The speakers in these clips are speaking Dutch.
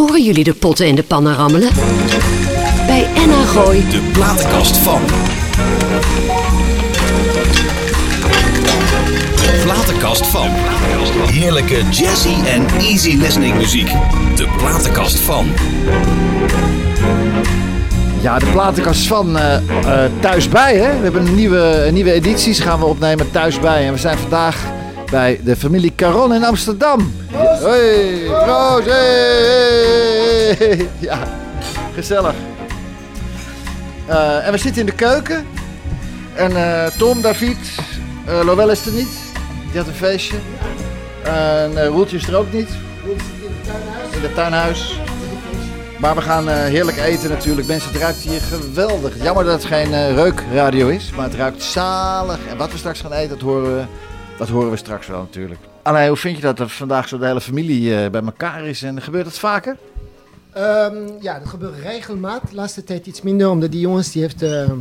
Horen jullie de potten en de pannen rammelen? Bij Enna Gooi De platenkast van. De platenkast van. Heerlijke jazzy en easy listening muziek. De platenkast van. Ja, de platenkast van eh eh, Thuisbij. Hè? We hebben een nieuwe, een nieuwe edities gaan we opnemen Thuisbij. En we zijn vandaag bij de familie Caron in Amsterdam. Proost. Hey, hey. Ja, gezellig. Eh, en we zitten in de keuken. En eh, Tom, David, eh Lowell is er niet. Die had een feestje. En uh, Roeltje is er ook niet. In het tuinhuis. Maar we gaan heerlijk eten natuurlijk. Mensen, het ruikt hier geweldig. Jammer dat het geen reukradio is, maar het ruikt zalig. En wat we straks gaan eten, dat horen we, dat horen we straks wel natuurlijk. Allee, hoe vind je dat er vandaag zo de hele familie eh, bij elkaar is? En gebeurt dat vaker? Ehm, ja, dat gebeurt regelmatig. De laatste tijd iets minder, omdat die jongens die heeft, ehm,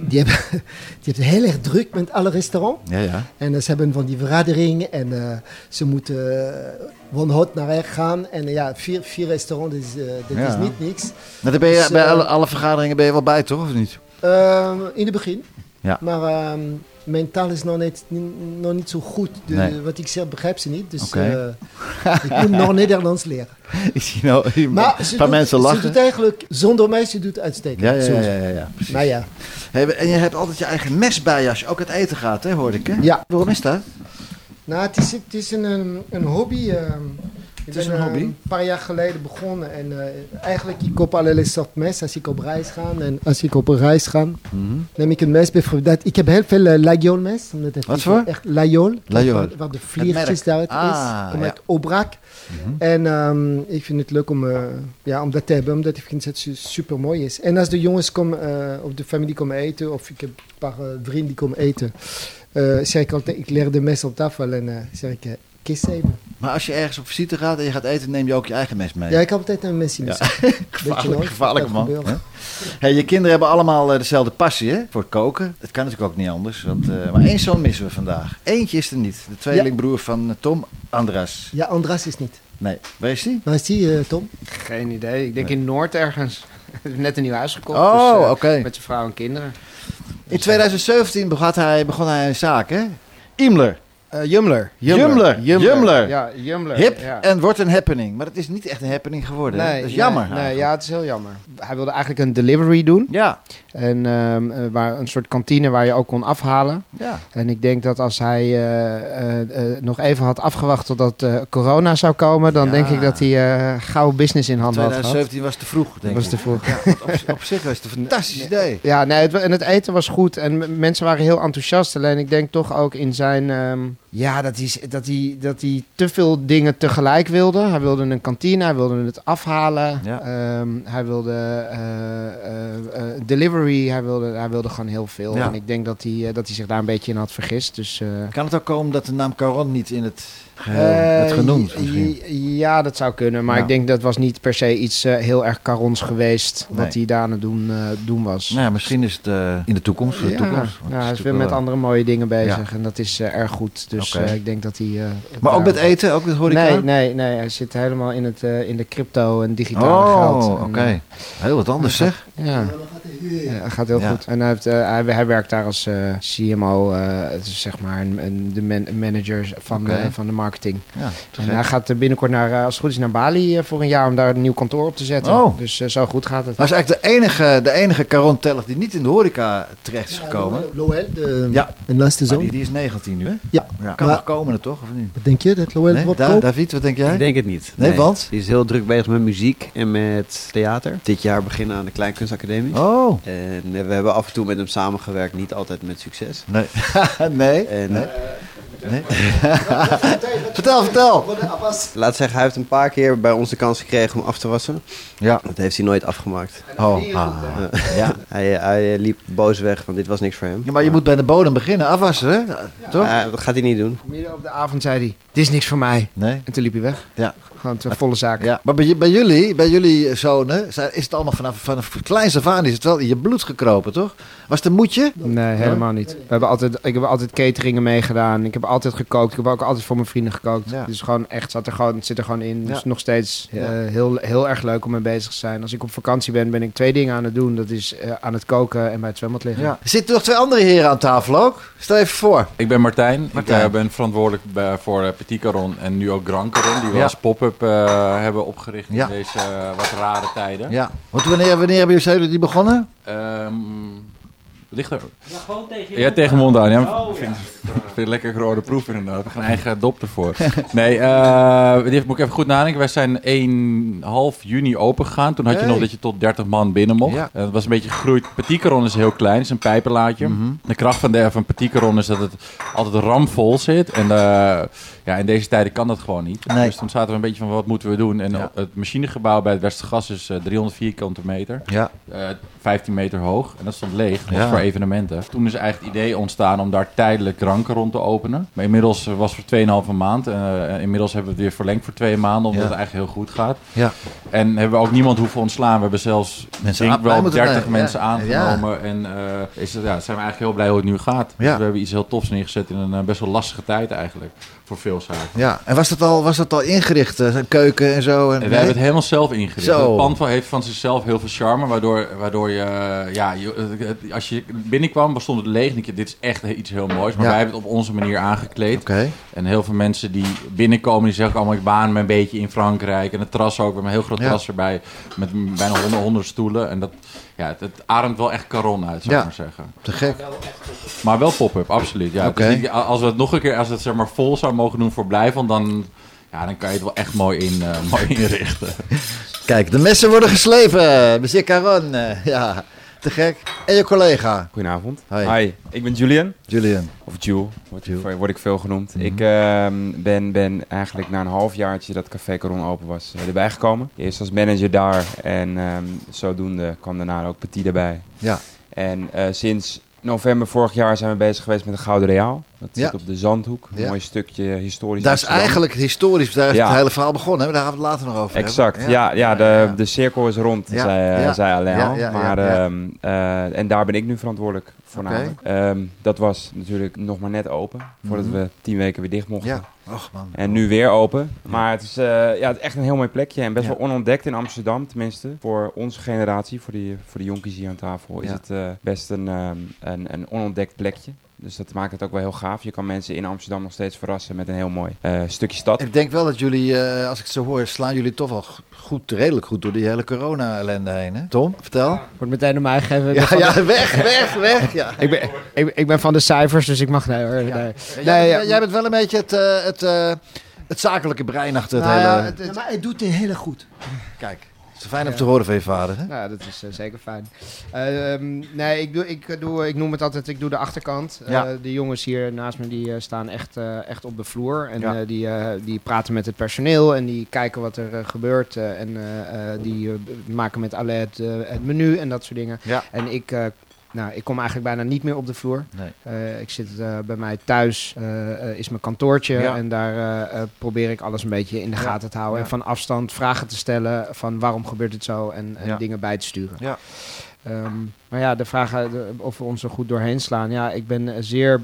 die hebben, die heeft heel erg druk met alle restaurants. Ja, ja. En eh, ze hebben van die vergadering en eh, ze moeten uh, van hot naar weg gaan. En eh, ja, vier, vier restaurants, dus, eh, dat Ja. is niet niks. Nou, daar ben je, Dus, bij eh, alle, alle vergaderingen ben je wel bij, toch? Of niet? Ehm, in het begin. Ja. Maar mijn taal is nog niet, ni- nog niet zo goed. De, Nee. Wat ik zeg begrijp ze niet. Dus Oké. eh, ik moet nog Nederlands leren. Ik zie nou een Maar ze doet, mensen ze lachen. doet eigenlijk, zonder mij, ze doet het uitstekend. Ja, ja, ja, ja, ja. Maar ja. Hey, en je hebt altijd je eigen mes bij je als je ook uit eten gaat, hè, hoorde ik. Hè? Ja. Waarom is dat? Nou, het is, het is een, een, een hobby. ehm. Het is ben een eh, hobby? een paar jaar geleden begonnen. En eh, eigenlijk, ik koop allerlei soorten mes als ik op reis ga. En als ik op reis ga, Mhm. neem ik een mes bijvoorbeeld. Ik heb heel veel layool-mes. omdat het Wat voor? Echt. Layool. Waar, de vliertjes daaruit Ah, is. Komt ja. uit Obrak. Mhm. En ehm, ik vind het leuk om, eh, ja, om dat te hebben, omdat ik vind het super mooi is. En als de jongens komen, eh, of de familie komen eten, of ik heb een paar eh, vrienden die komen eten, eh, zeg ik altijd, ik leer de mes op tafel en eh, zeg ik, eh, kies even. Maar als je ergens op visite gaat en je gaat eten, neem je ook je eigen mes mee. Ja, ik heb altijd een mes in Ja. Gevaarlijk, gevaarlijk man. Hey, je kinderen hebben allemaal eh, dezelfde passie hè? voor het koken. Dat kan natuurlijk ook niet anders. Want, eh, maar één zoon missen we vandaag. Eentje is er niet. De tweelingbroer van eh, Tom, Andras. Ja, Andras is niet. Nee, waar is die? Waar is die, Tom? Geen idee. Ik denk in Noord ergens. Net een nieuw huis gekocht. Oh, dus, oké. Met zijn vrouw en kinderen. In 2017 begon hij, begon hij een zaak, hè? Imler. Eh Jumler. Jumler. Jumler. Ja, Jumler. Hip ja. en wordt een happening. Maar het is niet echt een happening geworden. hè? dat is jammer. Nee, nee, ja, het is heel jammer. Hij wilde eigenlijk een delivery doen. Ja, En ehm, eh, waar, een soort kantine waar je ook kon afhalen. ja. En ik denk dat als hij eh, nog even had afgewacht totdat corona zou komen, dan Ja. denk ik dat hij gauw business in handen had gehad. 2017 was te vroeg, denk was ik. te vroeg. Ja, op, op zich was het een fantastisch idee. Ja, nee, het, en het eten was goed en mensen waren heel enthousiast. Alleen ik denk toch ook in zijn... ehm, ja, dat hij, dat, hij, dat hij te veel dingen tegelijk wilde. Hij wilde een kantine, hij wilde het afhalen. Ja. Ehm, hij wilde eh, eh, eh, delivery, hij wilde, hij wilde gewoon heel veel. Ja. En ik denk dat hij, dat hij zich daar een beetje in had vergist. Dus, Kan het ook komen dat de naam Caron niet in het eh, werd genoemd? Misschien? Ja, dat zou kunnen. Maar ik denk dat was niet per se iets eh, heel erg carons geweest. Nee. Wat hij daar aan het doen, eh, doen was. Nou misschien is het in de toekomst. Voor de Ja, toekomst. Ja, het hij is weer met andere mooie dingen bezig en dat is erg goed. Dus Oké. ik denk dat hij... Maar ook met eten, ook met horeca? Nee, nee, nee, hij zit helemaal in, het, in de crypto en digitale Oh, geld. oké. En, Heel wat anders zeg. ja, ja, gaat heel Ja. goed. En hij, heeft, eh, hij, hij werkt daar als eh, CMO, eh, het is zeg maar een, een- de man- manager van, de, van de marketing. Ja, En hij gaat binnenkort naar, als het goed is, naar Bali voor een jaar om daar een nieuw kantoor op te zetten. Oh. Dus eh, zo goed gaat het. Hij is eigenlijk de enige, de enige Caron teller die niet in de horeca terecht is gekomen. Lowell, de, Ja. een laatste zoon. die, die is 19 nu, hè? Ja. ja. Kan Maar- nog komen, toch? Of niet? Wat denk je, dat Lowell Nee? Da-? David, wat denk jij? Ik denk het niet. Nee, want? Die is heel druk bezig met muziek en met theater. Dit jaar beginnen aan de Kleinkunstacademie. Oh. En eh, we hebben af en toe met hem samengewerkt, niet altijd met succes. Nee. nee. En Nee. nee. vertel, vertel. laat zeggen, hij heeft een paar keer bij ons de kans gekregen om af te wassen. Ja. Dat heeft hij nooit afgemaakt. Oh. Ah. Ja. Hij, hij liep boos weg, want dit was niks voor hem. ja. Maar je moet bij de bodem beginnen, afwassen, hè? Toch? Eh, dat gaat hij niet doen. Midden op de avond zei hij, dit is niks voor mij. Nee. En toen liep hij weg. Ja. Gewoon een volle zaak. Ja, maar bij, bij jullie, bij jullie zonen, zijn- is het allemaal vanaf, vanaf kleins af aan is het wel in je bloed gekropen, toch? Was het een moedje? Nee, helemaal niet. We hebben altijd, ik heb altijd cateringen meegedaan. Ik heb altijd gekookt. Ik heb ook altijd voor mijn vrienden gekookt. Ja. Dus gewoon echt, zat er gewoon, zit er gewoon in. Dus Ja. nog steeds eh, heel, heel erg leuk om mee bezig te zijn. Als ik op vakantie ben, ben ik twee dingen aan het doen. Dat is eh, aan het koken en bij het zwembad liggen. Ja. Er zitten nog twee andere heren aan tafel ook. Stel even voor. Ik ben Martijn. Martijn. Ik eh, ben verantwoordelijk bij- voor Petit Caron en nu ook Grand Caron. Die we Ja. Pop-up eh, hebben opgericht Ja. in deze eh, wat rare tijden. Ja. Want wanneer, wanneer hebben jullie die begonnen? Ehm, ligt er... Ja, tegen mond aan. Ja, ik vind, vind het lekker rode proef inderdaad. We hebben geen eigen dop ervoor. Nee, eh die moet ik even goed nadenken. Wij zijn 1 half juni open gegaan. Toen had je Hey. nog dat je tot 30 man binnen mocht. Ja. Eh, Het was een beetje gegroeid. Petit Caron is heel klein. Het is een pijpenlaadje. Mhm. De kracht van, de, van is dat het altijd ramvol zit. En eh, ja, in deze tijden kan dat gewoon niet. Nee. Dus toen zaten we een beetje van wat moeten we doen. En Ja. het machinegebouw bij het Westergas is eh, 300 vierkante meter. Ja. Eh, 15 meter hoog. En dat stond leeg. Dat was Ja. voor evenementen. Toen is eigenlijk het idee ontstaan om daar tijdelijk ranken rond te openen. Maar inmiddels eh, was het voor 2,5 maand. Eh, en inmiddels hebben we het weer verlengd voor twee maanden. Omdat Ja. het eigenlijk heel goed gaat. Ja. En hebben we ook niemand hoeven ontslaan. We hebben zelfs Mensen denk wel bij moeten 30 nemen. mensen Ja. aangenomen. En eh, is ja, zijn we eigenlijk heel blij hoe het nu gaat. Dus we hebben iets heel tofs neergezet in een eh, best wel lastige tijd eigenlijk. Voor veel zaken. Ja. En was dat al, was dat al ingericht? eh, Een keuken en zo? En, En wij hebben het helemaal zelf ingericht. Zo. Het pand heeft van zichzelf heel veel charme, waardoor, waardoor je, ja, je, als je binnenkwam, stond het leeg. En ik, dit is echt iets heel moois. Maar Ja. wij hebben het op onze manier aangekleed. Oké. En heel veel mensen die binnenkomen, die zeggen allemaal, ik baan me een beetje in Frankrijk. En het terras ook, we hebben een heel groot Ja. terras erbij, met bijna honderd, honderd stoelen. En dat, ja, het, het ademt wel echt Caron uit, zou Ja. ik maar zeggen. Te gek. Maar wel pop-up, absoluut. Ja, niet- als we het nog een keer, als we het zeg maar vol zou mogen doen voor Blijvand, dan... Ja, dan kan je het wel echt mooi, in, eh, mooi inrichten. Kijk, de messen worden geslepen. Monsieur Caron. eh, ja, te gek. En je collega, Goedenavond. Hi. ik ben Julian. Julian. Of Jule, word, Jule. word ik veel genoemd. Mhm. Ik ehm, ben, ben eigenlijk na een halfjaartje dat Café Caron open was eh, erbij gekomen. Eerst als manager daar en ehm, zodoende kwam daarna ook Petit erbij. Ja. En eh, sinds november vorig jaar zijn we bezig geweest met de Gouden Reaal. Dat Ja. zit op de Zandhoek. Een Ja. mooi stukje historisch. Daar is Amsterdam. eigenlijk historisch, daar is Ja. het hele verhaal begonnen. Hè? Daar gaan we het later nog over Exact, hebben. ja, ja, de, ja. de cirkel is rond, zei, zei Alain al. maar, en daar ben ik nu verantwoordelijk voornamelijk. Ehm, dat was natuurlijk nog maar net open, voordat Mhm. we tien weken weer dicht mochten. Och man. En nu weer open. Maar het is, eh, ja, echt een heel mooi plekje. En best Ja. wel onontdekt in Amsterdam, tenminste. Voor onze generatie, voor, die, voor de jonkies hier aan tafel, is Ja. het eh, best een, ehm, een, een onontdekt plekje. Dus dat maakt het ook wel heel gaaf. Je kan mensen in Amsterdam nog steeds verrassen met een heel mooi eh, stukje stad. Ik denk wel dat jullie, eh, als ik het zo hoor, slaan jullie toch wel goed, redelijk goed door die hele corona-ellende heen. Hè? Tom, vertel. Wordt meteen door mij Ja, ja, weg, weg, weg. Ja. ik, ben, ik, ik ben van de cijfers, dus ik mag nee hoor. Nee. Ja. Nee, jij, ja. bent- jij bent wel een beetje het, eh, het, eh, het zakelijke brein achter het Nou hele... ja, het- Ja, maar hij doet het heel goed. Kijk, fijn om te horen van je vader. Hè? Nou, dat is eh, zeker fijn. Ehm, nee, ik, doe, ik, doe, ik noem het altijd, ik doe de achterkant. Eh, de jongens hier naast me, die eh, staan echt, eh, echt op de vloer. En eh, die, eh, die praten met het personeel en die kijken wat er eh, gebeurt. eh, en eh, eh, die eh, maken met het, eh, het menu en dat soort dingen. Ja. En ik... nou, ik kom eigenlijk bijna niet meer op de vloer. Nee. Eh, ik zit eh, bij mij thuis, eh, is mijn kantoortje. Ja. En daar probeer ik alles een beetje in de Ja. gaten te houden. Ja. En van afstand vragen te stellen van waarom gebeurt het zo. En, dingen bij te sturen. Ja. Ehm, maar ja, de vraag of we ons er goed doorheen slaan. Ja, ik ben zeer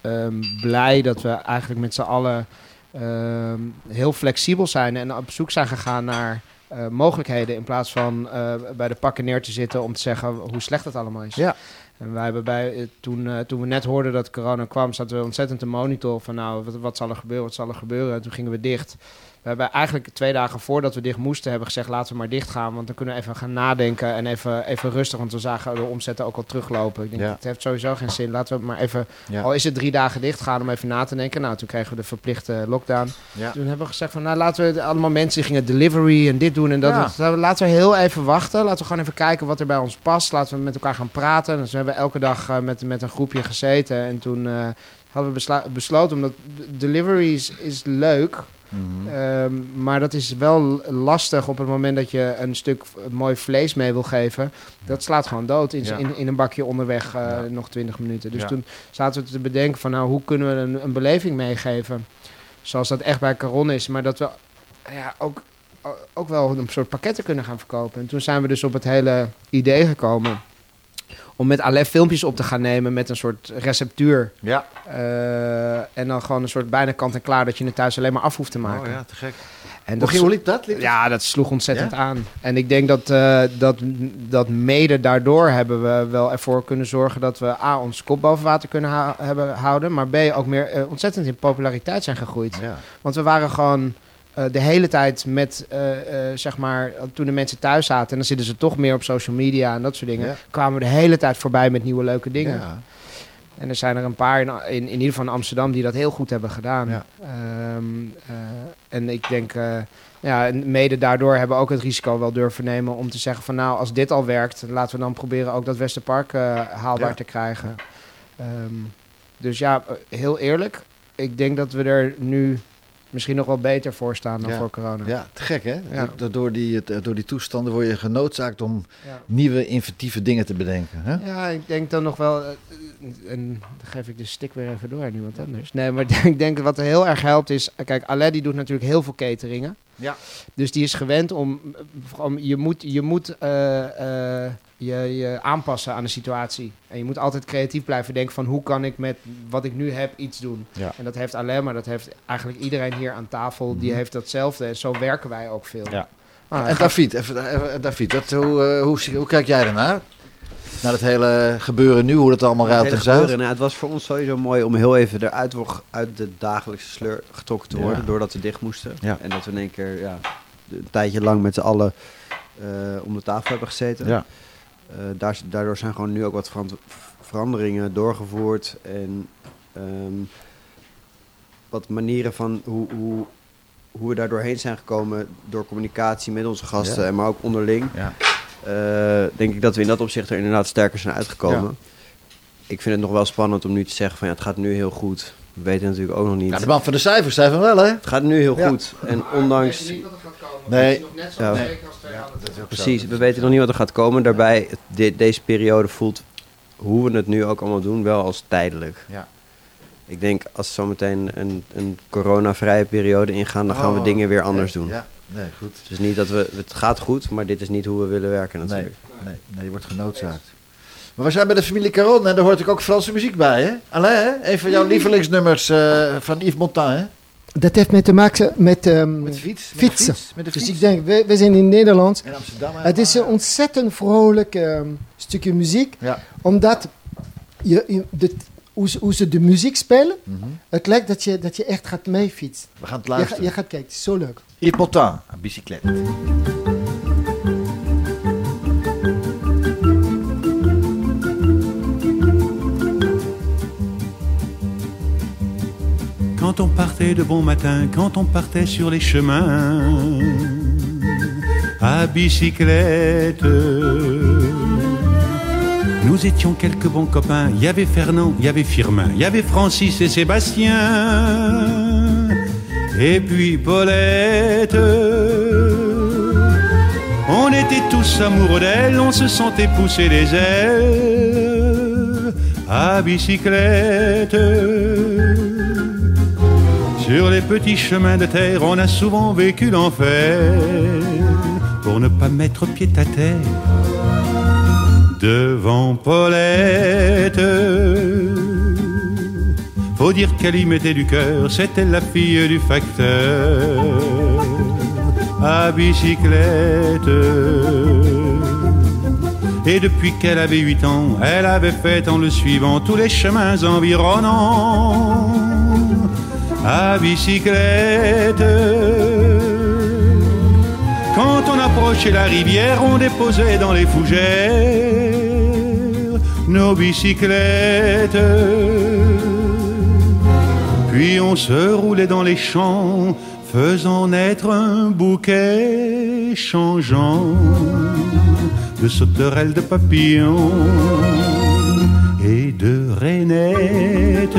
ehm, blij dat we eigenlijk met z'n allen ehm, heel flexibel zijn. En op zoek zijn gegaan naar eh, mogelijkheden. In plaats van eh, bij de pakken neer te zitten om te zeggen hoe slecht het allemaal is. Ja. En wij hebben bij, eh, toen, toen we net hoorden dat corona kwam, zaten we ontzettend te monitor van nou, wat, wat zal er gebeuren, wat zal er gebeuren. En toen gingen we dicht. We hebben eigenlijk twee dagen voordat we dicht moesten hebben gezegd laten we maar dicht gaan. Want dan kunnen we even gaan nadenken en even, even rustig. Want we zagen de omzetten ook al teruglopen. Ik denk, Ja. het heeft sowieso geen zin. Laten we maar even, Ja. al is het drie dagen dicht gaan om even na te denken. Nou, toen kregen we de verplichte lockdown. Ja. Toen hebben we gezegd van nou laten we allemaal mensen gingen delivery en dit doen en dat. Doen. Laten we heel even wachten. Laten we gewoon even kijken wat er bij ons past. Laten we met elkaar gaan praten. Dus we hebben elke dag eh, met, met een groepje gezeten. En toen eh, hadden we besloten, omdat d- delivery is, is Mhm. Ehm, maar dat is wel lastig op het moment dat je een stuk mooi vlees mee wil geven. Dat slaat gewoon dood in, Ja. in, in een bakje onderweg, eh, nog 20 minuten. Dus toen zaten we te bedenken van nou, hoe kunnen we een, een beleving meegeven. Zoals dat echt bij Caron is. Maar dat we ja, ook, ook wel een soort pakketten kunnen gaan verkopen. En toen zijn we dus op het hele idee gekomen om met Alef filmpjes op te gaan nemen met een soort receptuur. Ja. Eh, en dan gewoon een soort bijna kant en klaar dat je het thuis alleen maar af hoeft te maken. Oh ja, te gek. En Hoe, hoe liep dat? Liep dat? ja, dat sloeg ontzettend Ja? aan. En ik denk dat, eh, dat, dat mede daardoor hebben we wel ervoor kunnen zorgen dat we A, ons kop boven water kunnen hebben houden. Maar B, ook meer eh, ontzettend in populariteit zijn gegroeid. Ja. Want we waren gewoon eh, de hele tijd met, eh, eh, zeg maar, toen de mensen thuis zaten. En dan zitten ze toch meer op social media en dat soort dingen. Ja. Kwamen we de hele tijd voorbij met nieuwe leuke dingen. Ja. En er zijn er een paar in, in, in ieder geval in Amsterdam die dat heel goed hebben gedaan. Ja. Ehm, eh, en ik denk, ja, en mede daardoor hebben we ook het risico wel durven nemen om te zeggen van nou, als dit al werkt, laten we dan proberen ook dat Westerpark haalbaar te krijgen. Ehm, dus ja, heel eerlijk, ik denk dat we er nu misschien nog wel beter voor staan dan Ja. voor corona. Ja, te gek hè? Ja. Door, die, het- door die toestanden word je genoodzaakt om Ja. nieuwe inventieve dingen te bedenken. Hè? Ja, ik denk dan nog wel. eh, En dan geef ik de stick weer even door aan iemand anders. Nee, maar ik denk wat er heel erg helpt is. Kijk, Alain die doet natuurlijk heel veel cateringen. Ja. Dus die is gewend om. om je moet, je, moet eh, eh, je, je aanpassen aan de situatie. En je moet altijd creatief blijven denken van hoe kan ik met wat ik nu heb iets doen. Ja. En dat heeft Alain, maar dat heeft eigenlijk iedereen hier aan tafel. Die Mhm. heeft datzelfde. En zo werken wij ook veel. Ja. Ah, en David, even, even- David hoe, eh, hoe, hoe kijk jij ernaar? Naar het hele gebeuren nu, hoe dat allemaal hele en zuigt? nou, het was voor ons sowieso mooi om heel even eruit uit de dagelijkse sleur getrokken te Ja. worden. Doordat we dicht moesten. Ja. En dat we in één keer ja, een tijdje lang met z'n allen eh, om de tafel hebben gezeten. Ja. Eh, daar, daardoor zijn gewoon nu ook wat veranderingen doorgevoerd. En ehm, wat manieren van hoe, hoe, hoe we daar doorheen zijn gekomen door communicatie met onze gasten, en maar ook onderling. Ja. Eh, denk ik dat we in dat opzicht er inderdaad sterker zijn uitgekomen. Ik vind het nog wel spannend om nu te zeggen van ja, het gaat nu heel goed. We weten natuurlijk ook nog niet. Ja, de man van de cijfers zei van wel hè? Het gaat nu heel Ja. goed. En ondanks... Nee. Ja. Precies. Precies, we weten nog niet wat er gaat komen. Daarbij, de- deze periode voelt hoe we het nu ook allemaal doen wel als tijdelijk. Ja. Ik denk als zometeen een, een coronavrije periode ingaan, dan gaan we Oh, dingen weer anders doen. Ja, nee, goed. Dus niet dat we, het gaat goed, maar dit is niet hoe we willen werken natuurlijk. nee, nee, je wordt genoodzaakt. Maar we zijn bij de familie Caron en daar hoort ik ook Franse muziek bij, hè? Alain, hè? Een van jouw lievelingsnummers eh, van Yves Montand, hè? Dat heeft met te maken met, ehm, Met fiets. Fietsen. fiets. Met de Dus ik denk, we, we zijn in Nederland. In Amsterdam. Het is een ontzettend vrolijk ehm, stukje muziek. Ja. Omdat je, je- de, hoe, ze, hoe ze de muziek spelen, Mhm. het lijkt dat je, dat je echt gaat meefietsen. We gaan het Je, luisteren. je gaat kijken, het is zo leuk. Yves Montand, een bicyclette. Quand on partait de bon matin, quand on partait sur les chemins, à bicyclette. Nous étions quelques bons copains. Il y avait Fernand, il y avait Firmin, il y avait Francis et Sébastien. Et puis Paulette. On était tous amoureux d'elle, on se sentait pousser les ailes à bicyclette. Sur les petits chemins de terre, on a souvent vécu l'enfer pour ne pas mettre pied à terre devant Paulette. Dire qu'elle y mettait du cœur, c'était la fille du facteur à bicyclette. Et depuis qu'elle avait huit ans, elle avait fait en le suivant tous les chemins environnants à bicyclette. Quand on approchait la rivière, on déposait dans les fougères nos bicyclettes. Puis on se roulait dans les champs, faisant naître un bouquet changeant de sauterelles, de papillons et de rainettes.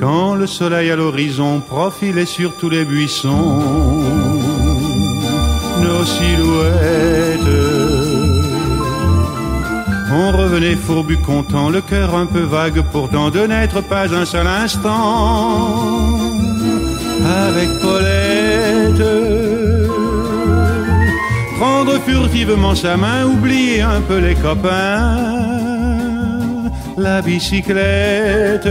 Quand le soleil à l'horizon profilait sur tous les buissons, nos silhouettes. On revenait fourbu content, le cœur un peu vague pourtant de n'être pas un seul instant avec Paulette. Prendre furtivement sa main, oublier un peu les copains, la bicyclette.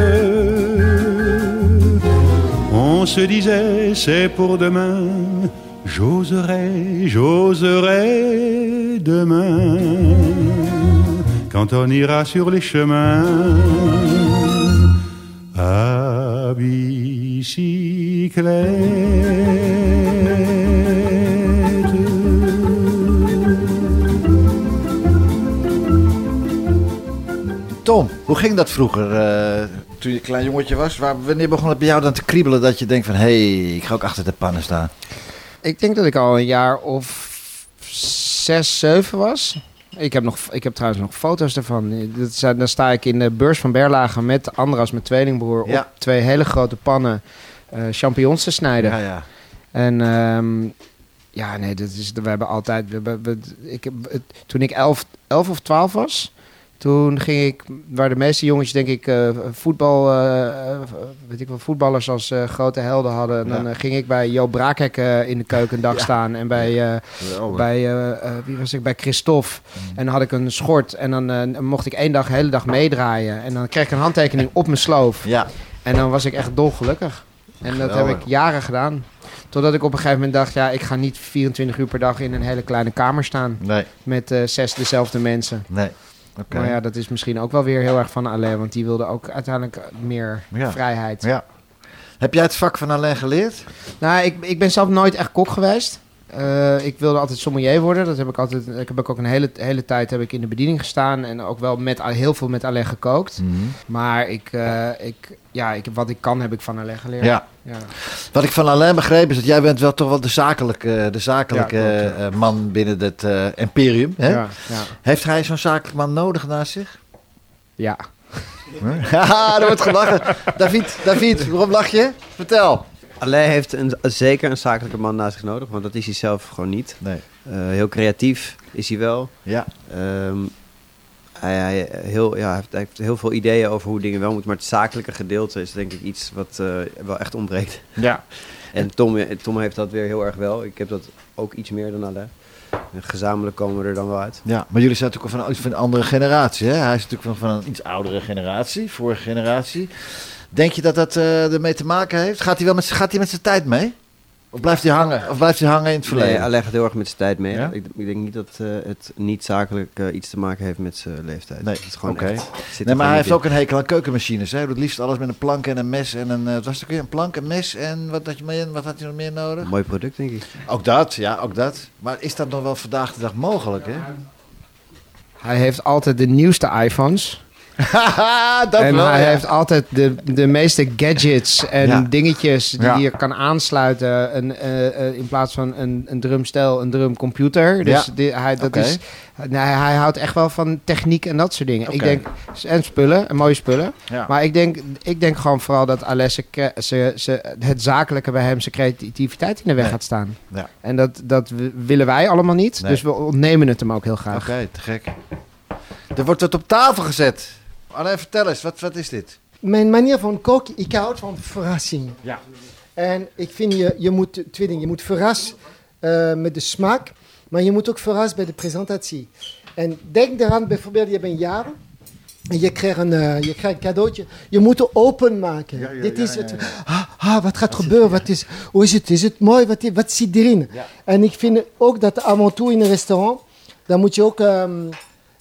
On se disait, c'est pour demain, j'oserai, j'oserai demain, quand on ira sur les chemins à bicyclette. Tom, hoe ging dat vroeger eh, toen je een klein jongetje was? Waar, wanneer begon het bij jou dan te kriebelen dat je denkt van... hé, hey, ik ga ook achter de pannen staan? Ik denk dat ik al een jaar of zes, zeven was. Ik heb, nog, ik heb trouwens nog foto's ervan. Dat zijn, dan sta ik in de beurs van Berlage met Andras, mijn tweelingbroer... Ja. op twee hele grote pannen eh, champignons te snijden. Ja, ja. En ehm, ja, nee, dat is, we hebben altijd... We, ik heb, het, toen ik elf, elf of twaalf was... Toen ging ik, waar de meeste jongetjes denk ik eh, voetbal, eh, eh, weet ik wel, voetballers als grote helden hadden. En dan Ja. ging ik bij Jo Braakhek in de keuken een dag Ja. staan. En bij, bij wie was ik, bij Christophe. En dan had ik een schort en dan mocht ik één dag, de hele dag meedraaien. En dan kreeg ik een handtekening op mijn sloof. Ja, En dan was ik echt dolgelukkig. En dat heb ik jaren gedaan. Totdat ik op een gegeven moment dacht, ja, ik ga niet 24 uur per dag in een hele kleine kamer staan. nee, Met zes dezelfde mensen. nee. Oké. Maar ja, dat is misschien ook wel weer heel erg van Alain. Want die wilde ook uiteindelijk meer Ja. vrijheid. Ja. Heb jij het vak van Alain geleerd? Nou, ik, ik ben zelf nooit echt kok geweest. Eh, ik wilde altijd sommelier worden. Dat heb ik altijd. Ik heb ook een hele, hele tijd heb ik in de bediening gestaan en ook wel met heel veel met Alain gekookt. Maar ik, eh, ik, ja, ik, wat ik kan heb ik van Alain geleerd. Ja. ja. Wat ik van Alain begreep is dat jij bent wel toch wel de zakelijke, de zakelijke Ja, klopt, eh, man binnen het imperium. Hè? Ja, ja. Heeft hij zo'n zakelijk man nodig naast zich? ja. Haha, er wordt gelachen. David, David, waarom lach je? Vertel. Alain heeft een, zeker een zakelijke man naast zich nodig, want dat is hij zelf gewoon niet. Nee. Eh, heel creatief is hij wel. Ja. Ehm, hij, hij, heel, ja, hij heeft, hij heeft heel veel ideeën over hoe dingen wel moeten, maar het zakelijke gedeelte is denk ik iets wat eh, wel echt ontbreekt. Ja. En Tom, Tom heeft dat weer heel erg wel. Ik heb dat ook iets meer dan Alain. En gezamenlijk komen we er dan wel uit. Ja, maar jullie zijn natuurlijk van, van een andere generatie. Hè? Hij is natuurlijk van, van een iets oudere generatie, vorige generatie. Denk je dat dat eh, ermee te maken heeft? Gaat hij, wel met, gaat hij met zijn tijd mee? Of blijft hij hangen? Of blijft hij hangen in het verleden? Nee, Alain gaat heel erg met zijn tijd mee. Ja? Ik, ik denk niet dat eh, het niet zakelijk eh, iets te maken heeft met zijn leeftijd. Nee, Het is gewoon echt- er Nee, maar hij heeft in. ook een hekel aan keukenmachines. Hè? Hij doet het liefst alles met een plank en een mes en een... wat was het ook weer? Een plank, een mes en wat had, je meer, wat had je nog meer nodig? Een mooi product, denk ik. Ook dat, ja, ook dat. Maar is dat nog wel vandaag de dag mogelijk, hè? Hij heeft altijd de nieuwste iPhones. Haha, dat en wel, hij ja. heeft altijd de, de meeste gadgets en Ja. dingetjes die Ja. je kan aansluiten. Een, eh, eh, in plaats van een, een drumstel, een drumcomputer. Dus die- hij, dat is, nee, hij houdt echt wel van techniek en dat soort dingen. Ik denk, en spullen, en mooie spullen. Ja. Maar ik denk, ik denk gewoon vooral dat ze, ze, ze, het zakelijke bij hem, zijn creativiteit in de weg Nee. gaat staan. Ja. En dat, dat willen wij allemaal niet. Nee. Dus we ontnemen het hem ook heel graag. Oké, te gek. Er wordt wat op tafel gezet. Alleen vertel eens, wat, wat is dit? Mijn manier van koken, ik houd van verrassing. Ja. En ik vind je, je moet twee dingen. Je moet verrassen eh, met de smaak, maar je moet ook verrassen bij de presentatie. En denk eraan, bijvoorbeeld, je een jaar en je krijgt een, eh, je krijgt een cadeautje. Je moet het openmaken. Ja, ja, Dit ja, is ja, het. ja. Ah, ah, wat gaat gebeuren? Wat is, hoe is het? Is het mooi? Wat, i- wat zit erin? Ja. En ik vind ook dat af en toe in een restaurant, dan moet je ook, ehm,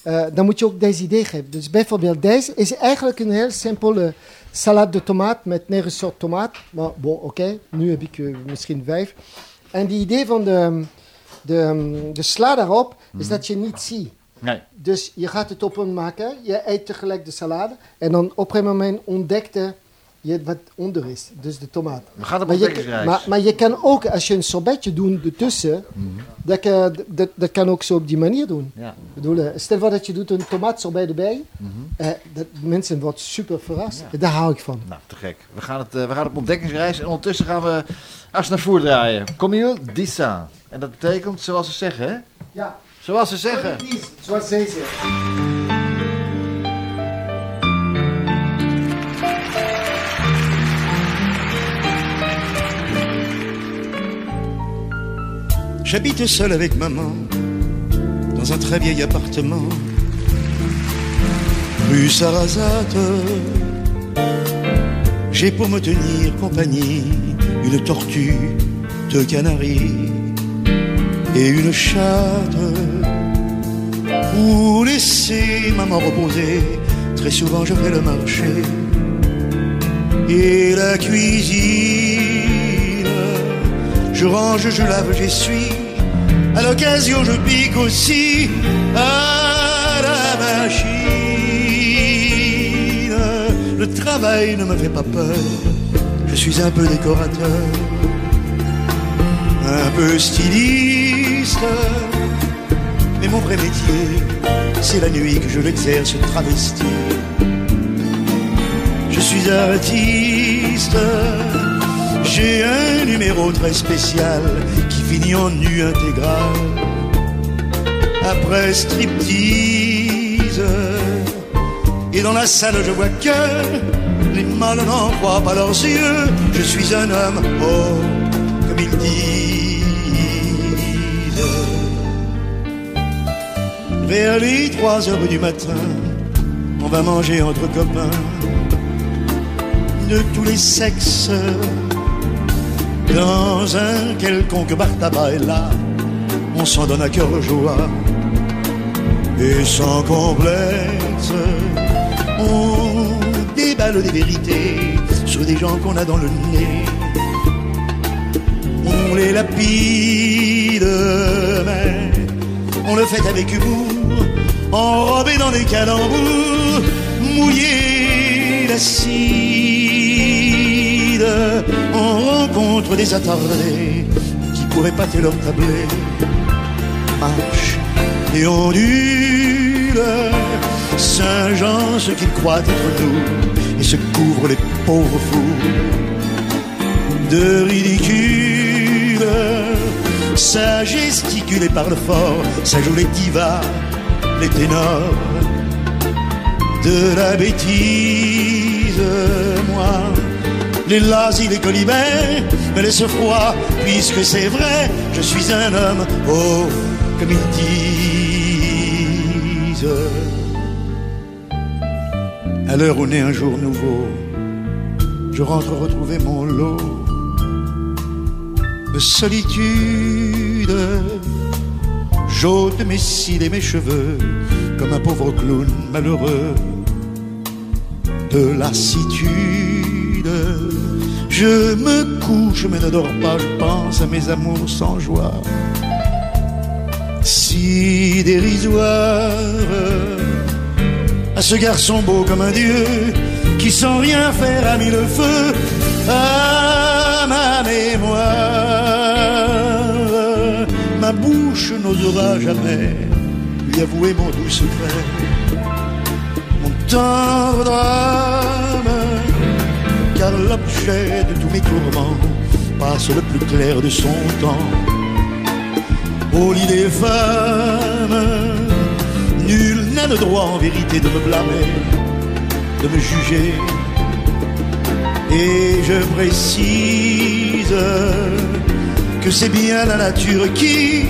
eh, dan moet je ook deze idee geven. Dus bijvoorbeeld deze is eigenlijk een heel simpele salade de tomaat met negen soort tomaat. Maar bon, oké, nu heb ik eh, misschien vijf. En die idee van de, de, de sla daarop is dat je niet ziet. Nee. Dus je gaat het openmaken, je eet tegelijk de salade en dan op een moment ontdekte je wat onder is, dus de tomaat. We gaan op Maar je, ontdekkingsreis. maar, maar je kan ook, als je een sorbetje doet ertussen, dat, kan- dat, dat kan ook zo op die manier doen. Ja. Ik bedoel, eh, stel voor dat je doet een tomaatsorbet erbij, eh, dat, mensen worden super verrast. Daar hou ik van. Nou, te gek. We gaan, het, eh, we gaan op ontdekkingsreis en ondertussen gaan we als naar voer draaien. Camille Dissa. En dat betekent, zoals ze zeggen, hè? Ja. Zoals ze zeggen. Zoals zij zegt. J'habite seul avec maman dans un très vieil appartement. Rue Sarrazate, j'ai pour me tenir compagnie une tortue de canaries et une chatte. Pour laisser maman reposer, très souvent je fais le marché et la cuisine. Je range, je lave, j'essuie. À l'occasion, je pique aussi à la machine. Le travail ne me fait pas peur. Je suis un peu décorateur, un peu styliste. Mais mon vrai métier, c'est la nuit que je l'exerce travesti. Je suis artiste. J'ai un numéro très spécial qui finit en nu intégral. Après striptease. Et dans la salle, je vois que les mâles n'en croient pas leurs yeux. Je suis un homme, oh, comme ils disent. Vers les 3 heures du matin, on va manger entre copains de tous les sexes. Dans un quelconque bar tabac et là, on s'en donne à cœur joie. Et sans complexe, on déballe des vérités sur des gens qu'on a dans le nez. On les lapide, mais on le fait avec humour, enrobé dans des calembours, mouillé On rencontre des attardés qui pourraient pâter leur tablé. Marche et ondule, Saint-Jean, ce qu'il croit être nous, et se couvre les pauvres fous de ridicule. Ça gesticule et parle fort, ça joue les divas, les ténors de la bêtise, moi. Les lazis, les colibets me laissent froid, puisque c'est vrai, je suis un homme, oh, comme ils disent. À l'heure où naît un jour nouveau, je rentre retrouver mon lot de solitude. J'ôte mes cils et mes cheveux comme un pauvre clown malheureux de lassitude. Je me couche mais ne dors pas, je pense à mes amours sans joie. Si dérisoire à ce garçon beau comme un dieu qui sans rien faire a mis le feu à ma mémoire. Ma bouche n'osera jamais lui avouer mon doux secret, mon tendre car l'objet de tous mes tourments passe le plus clair de son temps au lit des femmes. Nul n'a le droit en vérité de me blâmer, de me juger. Et je précise que c'est bien la nature qui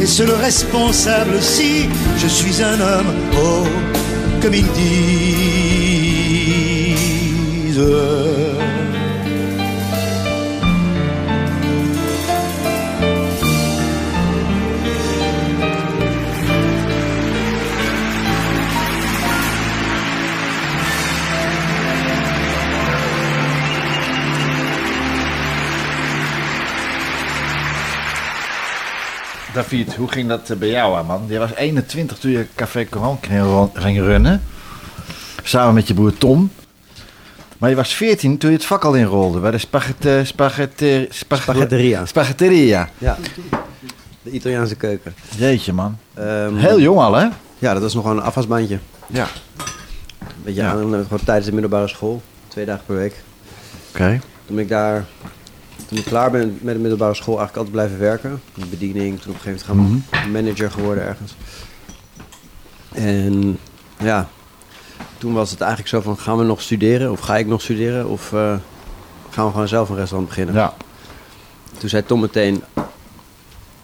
est seul responsable si je suis un homme, oh, comme ils disent. David, hoe ging dat eh, bij jou aan, man? Je was 21 toen je Café Coran ging runnen. Samen met je broer Tom. Maar je was 14 toen je het vak al inrolde bij de spaghetti, spaghetti, Spaghetteria. Spaghetteria. Ja, de Italiaanse keuken. Jeetje, man. Ehm, Heel jong al, hè? Ja, dat was nog gewoon een afwasbandje. Ja. Weet je, Ja. aan, eh, gewoon tijdens de middelbare school. Twee dagen per week. Oké. Toen ik daar, toen ik klaar ben met de middelbare school, eigenlijk altijd blijven werken. De bediening, toen op een gegeven moment gaan manager geworden ergens. En ja, toen was het eigenlijk zo van, gaan we nog studeren? Of ga ik nog studeren? Of eh, gaan we gewoon zelf een restaurant beginnen? Ja. Toen zei Tom meteen,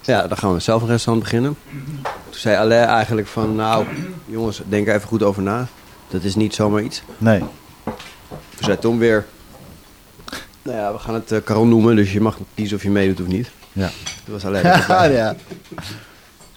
Ja, dan gaan we zelf een restaurant beginnen. Toen zei Alain eigenlijk van, nou jongens, denk er even goed over na. Dat is niet zomaar iets. Nee. Toen zei Tom weer, nou ja, we gaan het eh, Caron noemen, dus je mag kiezen of je meedoet of niet. Ja. Toen was Alain Ja, ja.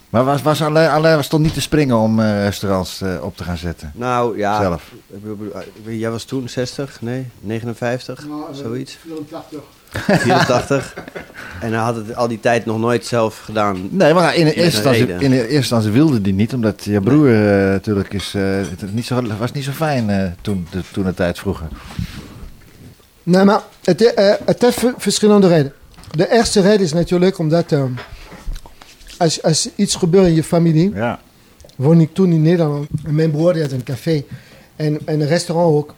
Maar was, was Alain, Alain stond niet te springen om eh, restaurants eh, op te gaan zetten? Nou ja, Zelf. ik bedoel, jij was toen 60, nee, 59, zoiets. 84. 84. en hij had het al die tijd nog nooit zelf gedaan. Nee, maar in de eerste instantie, reden. in de eerste instantie wilde die niet, omdat je broer natuurlijk is, eh, het niet zo, was niet zo fijn eh, toen, de, toen de tijd vroeger. Nee, maar het, eh, het heeft verschillende redenen. De eerste reden is natuurlijk omdat eh, als, als iets gebeurt in je familie, Ja. woon ik toen in Nederland. En mijn broer die had een café en, en een restaurant ook.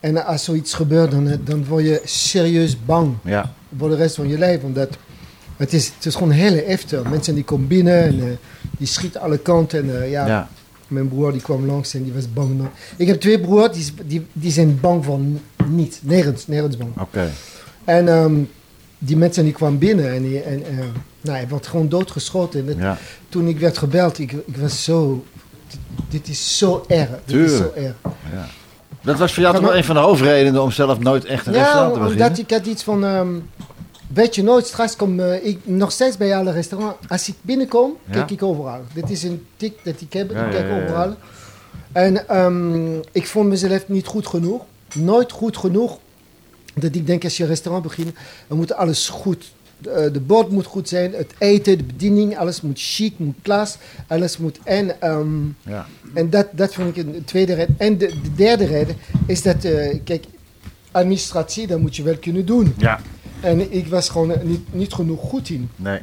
En als zoiets gebeurt, dan, eh, dan word je serieus bang Ja. voor de rest van je leven. Omdat het is, het is gewoon heel heftig. Mensen die komen binnen en eh, die schieten alle kanten. En, eh, ja, Ja. Mijn broer die kwam langs en die was bang. Ik heb twee broers, die, die, die zijn bang voor niet. Nergens, nergens bang. Oké. En ehm, die mensen die kwamen binnen en, die, en eh, nou, hij werd gewoon doodgeschoten. En het- Ja. Toen ik werd gebeld, ik, ik was zo... Dit, dit is zo erg. Dit is zo erg. Ja. Dat was voor jou toch wel een van de hoofdredenen om zelf nooit echt een Ja, restaurant te beginnen? omdat ik had iets van... ehm, weet je nooit, straks kom eh, ik nog steeds bij alle restaurants. Als ik binnenkom, Ja. kijk ik overal. Dit is een tik dat ik heb, Ja, ik kijk overal. En ehm, ik vond mezelf niet goed genoeg. Nooit goed genoeg. Dat ik denk, als je een restaurant begint, dan moet alles goed. De, de bord moet goed zijn, het eten, de bediening, alles moet chic, moet klas, alles moet. En, ehm, Ja. en dat, dat vond ik een tweede reden. En de, de derde reden is dat, eh, kijk, administratie, dat moet je wel kunnen doen. Ja. En ik was gewoon eh, niet, niet genoeg goed in. Nee,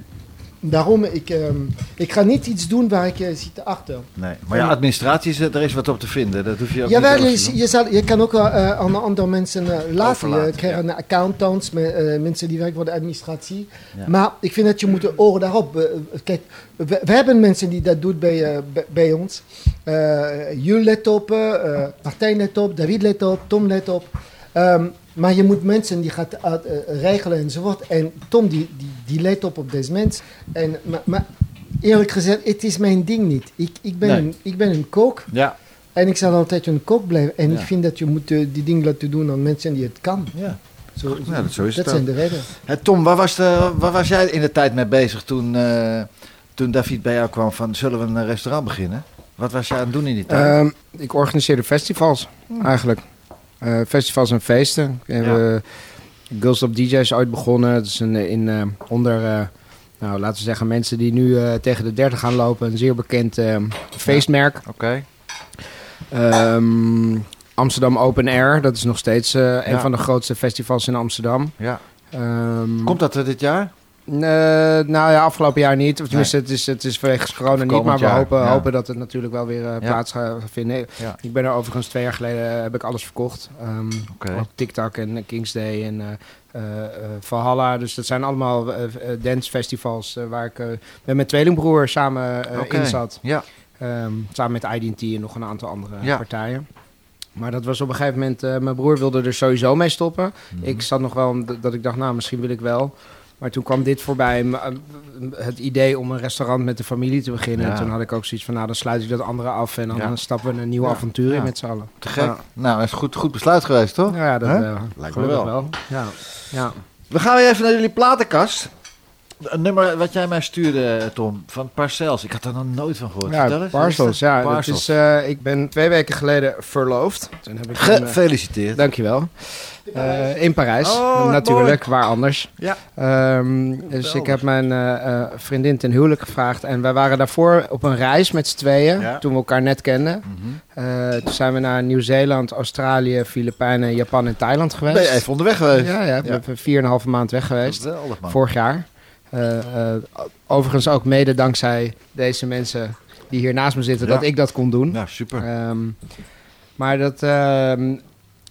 Daarom, ik, ehm, ik ga niet iets doen waar ik uh, zit achter. nee. Maar ja, administratie, is, er is wat op te vinden. Dat hoef je ook niet Jawel, zelf je, je, zal, je kan ook wel eh, aan andere mensen laten. Overlaten, je krijgt een accountants, me- mensen die werken voor de administratie. Ja. Maar ik vind dat je moet de oren daarop. kijk, we, we hebben mensen die dat doen bij, bij, ons. Jules let op, Martijn let op, David let op, Tom let op. Ehm, maar je moet mensen die gaat eh, regelen enzovoort. En Tom die, die, die let op op deze mens. En, maar, maar eerlijk gezegd, het is mijn ding niet. Ik, ik, ben, Nee. een, ik ben een kok. Ja, En ik zal altijd een kok blijven. En Ja. ik vind dat je moet eh, die dingen laten doen aan mensen die het kan. ja. Zo, Ja, dat- zo is dat het zijn de redenen. Tom, waar was, de, waar was jij in de tijd mee bezig toen, eh, toen David bij jou kwam van zullen we een restaurant beginnen? Wat was jij aan het doen in die tijd? Ehm, ik organiseerde festivals, eigenlijk. Eh, festivals en feesten. We hebben Girls of DJ's ooit begonnen. Dat is een, in, eh, onder, eh, nou, laten we zeggen, mensen die nu eh, tegen de 30 gaan lopen. Een zeer bekend eh, feestmerk. Oké. Ehm, Amsterdam Open Air, dat is nog steeds eh, een Ja. van de grootste festivals in Amsterdam. Ja. Ehm, Komt dat er dit jaar? Eh, nou ja, afgelopen jaar niet. Of tenminste, het, is, het is vanwege corona niet. Maar we jaar, hopen, ja. hopen dat het natuurlijk wel weer eh, plaats gaat vinden. Ja. Ik ben er overigens twee jaar geleden eh, heb ik alles verkocht. Ehm TikTok en eh, Kings Day en Valhalla. Dus dat zijn allemaal dancefestivals waar ik met mijn tweelingbroer samen in zat. Ja. Ehm, samen met IDT en nog een aantal andere Ja. partijen. Maar dat was op een gegeven moment... mijn broer wilde er sowieso mee stoppen. Mhm. Ik zat nog wel dat ik dacht, nou, misschien wil ik wel. Maar toen kwam dit voorbij, het idee om een restaurant met de familie te beginnen. Ja. En toen had ik ook zoiets van, nou, dan sluit ik dat andere af... en dan Ja. stappen we een nieuw Ja. avontuur in met z'n allen. Te gek. Ja. Nou, dat is goed, goed besluit geweest, toch? Ja, dat eh, Lijkt me wel. Ja. Ja. We gaan weer even naar jullie platenkast. Een nummer wat jij mij stuurde, Tom, van Parcels. Ik had er nog nooit van gehoord. Ja, Parcels. Ja, dat? dat Parcels. is, eh, ik ben twee weken geleden verloofd. Toen heb ik een, eh, Gefeliciteerd. Dankjewel. Eh, in Parijs, Oh, natuurlijk, waar anders. Ja. Ehm, dus ik heb mijn eh, eh, vriendin ten huwelijk gevraagd. En wij waren daarvoor op een reis met z'n tweeën, Ja. toen we elkaar net kenden. Mhm. Toen zijn we naar Nieuw-Zeeland, Australië, Filipijnen, Japan en Thailand geweest. Ben je even onderweg geweest? Ja, ja, Ja. en een halve maand weg geweest. Geweldig, man. Vorig jaar. Overigens ook mede dankzij deze mensen die hier naast me zitten, Ja. dat ik dat kon doen. Ja, super. Ehm, maar dat, ehm,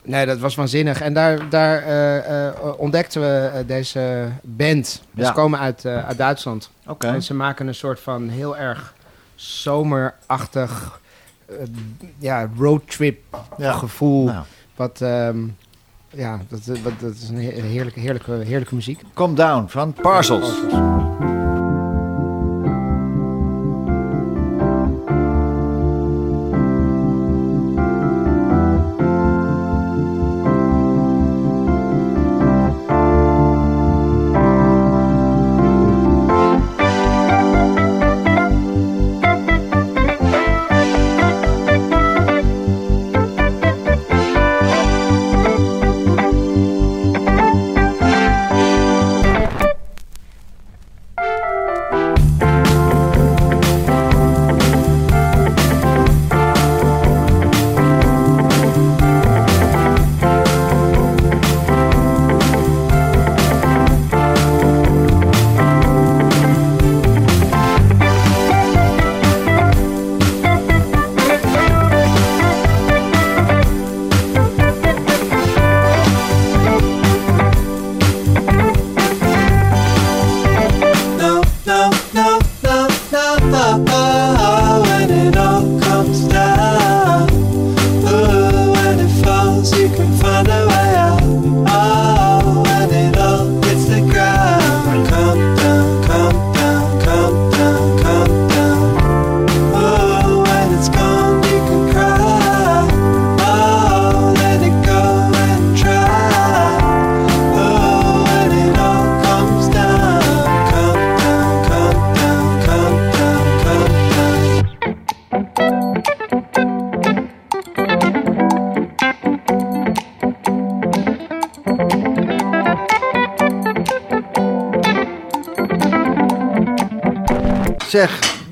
nee, dat was waanzinnig. En daar, daar eh, eh, ontdekten we eh, deze band. Ja. Ze komen uit, uit Duitsland. Oké. En ze maken een soort van heel erg zomerachtig ja, roadtrip Ja. gevoel. Nou, Wat, ehm, ja, dat, wat, dat is een he- heerlijke, heerlijke, heerlijke muziek. Calm Down van Parcels.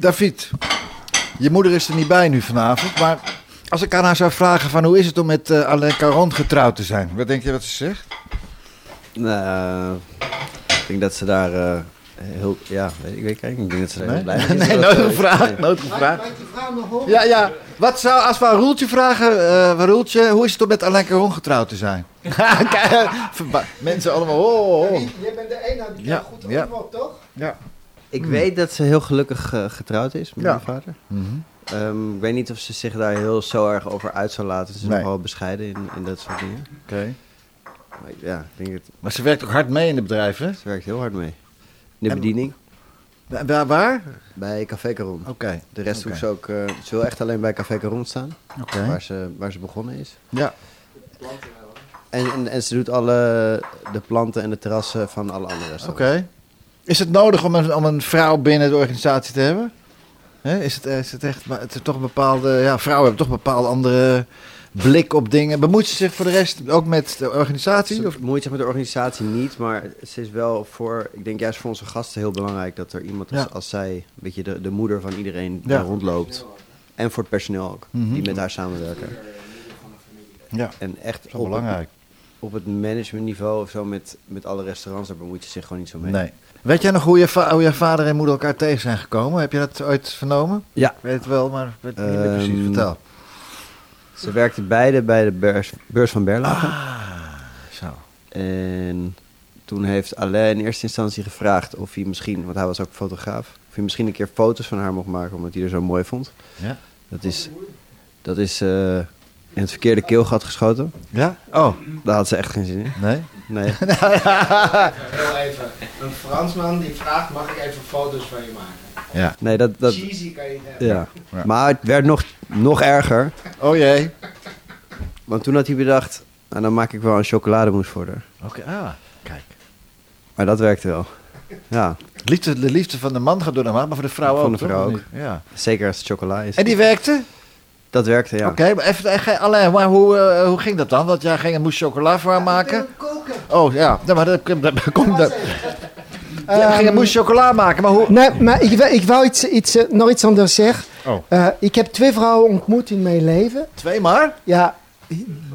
David. Je moeder is er niet bij nu vanavond. Maar als ik aan haar zou vragen van hoe is het om met eh, Alain Caron getrouwd te zijn? Wat denk je wat ze zegt? Nou, ik denk dat ze daar eh, heel... Ja, weet ik weet ik niet. Ik denk dat ze daar Nee? heel blij mee is. Nee, nooit gevraagd. nee. Nooit gevraagd. Ja, ja. Wat zou, als we aan Roeltje vragen, eh Roeltje, hoe is het om met Alain Caron getrouwd te zijn? Mensen allemaal, oh, oh, oh. Jij bent de ene die Ja, goed ja. toch? Ja. Ik Hmm. weet dat ze heel gelukkig eh, getrouwd is met Ja. mijn vader. Mhm. Ehm, ik weet niet of ze zich daar heel zo erg over uit zou laten. Ze is Nee. nogal bescheiden in, in dat soort dingen. Oké. Maar ja, ik denk het, Maar ze werkt ook hard mee in het bedrijf, hè? ze werkt heel hard mee. In de En- bediening, Wa- Waar? waar? bij Café Caron. Oké. De rest hoeft ze ook... eh, ze wil echt alleen bij Café Caron staan, Oké. waar, ze, waar ze begonnen is. Ja. En, en, en ze doet alle de planten en de terrassen van alle andere Oké. Is het nodig om een, om een vrouw binnen de organisatie te hebben? Is, het, is het echt, maar het is toch een bepaalde, ja, vrouwen hebben toch een bepaalde andere blik op dingen. Bemoeit ze zich voor de rest ook met de organisatie? Ze Of? bemoeit zich met de organisatie niet, maar ze is wel voor, ik denk juist voor onze gasten heel belangrijk dat er iemand als, Ja. als zij, een beetje de, de moeder van iedereen, Ja. daar rondloopt. En voor het personeel ook, Mhm. die met haar samenwerken. Ja, En echt op, belangrijk. op het managementniveau of zo met, met alle restaurants, daar bemoeit ze zich gewoon niet zo mee. Nee. Weet jij nog hoe je, hoe je vader en moeder elkaar tegen zijn gekomen? Heb je dat ooit vernomen? Ja. Ik weet het wel, maar ik weet het niet meer precies. Ehm, Vertel. Ze werkten beide bij de beurs, beurs van Berlage. Ah, zo. En toen heeft Alain in eerste instantie gevraagd of hij misschien, want hij was ook fotograaf, of hij misschien een keer foto's van haar mocht maken, omdat hij er zo mooi vond. Ja. Dat is, dat is eh, in het verkeerde keelgat geschoten. Ja? Oh, Daar had ze echt geen zin in. nee? Nee. Heel even. Een Fransman die vraagt, mag ik even foto's van je maken? Ja. Nee, dat, dat, Cheesy kan je het hebben. ja. Ja. Maar het werd nog, nog erger, Oh jee. want toen had hij bedacht, nou, dan maak ik wel een chocolademousse voor haar. Oké, ah, kijk. Maar dat werkte wel. Ja, Liefde, de liefde van de man gaat door de man, maar voor de vrouw ook. Van de vrouw ook. niet? Ja. zeker als het chocola is. En die werkte? Dat werkte, ja. Oké, maar even, alleen, maar hoe, eh, hoe ging dat dan? Want jij ging een moest chocola voor haar maken. Koken. Oh ja, nou, maar dat komt. Dat, komt dat. Jij ging een moest chocola maken, maar hoe. Nee, maar ik, wou- ik wou iets, iets, eh, nog iets anders zeggen. Oh. Eh, ik heb twee vrouwen ontmoet in mijn leven. Twee maar? Ja,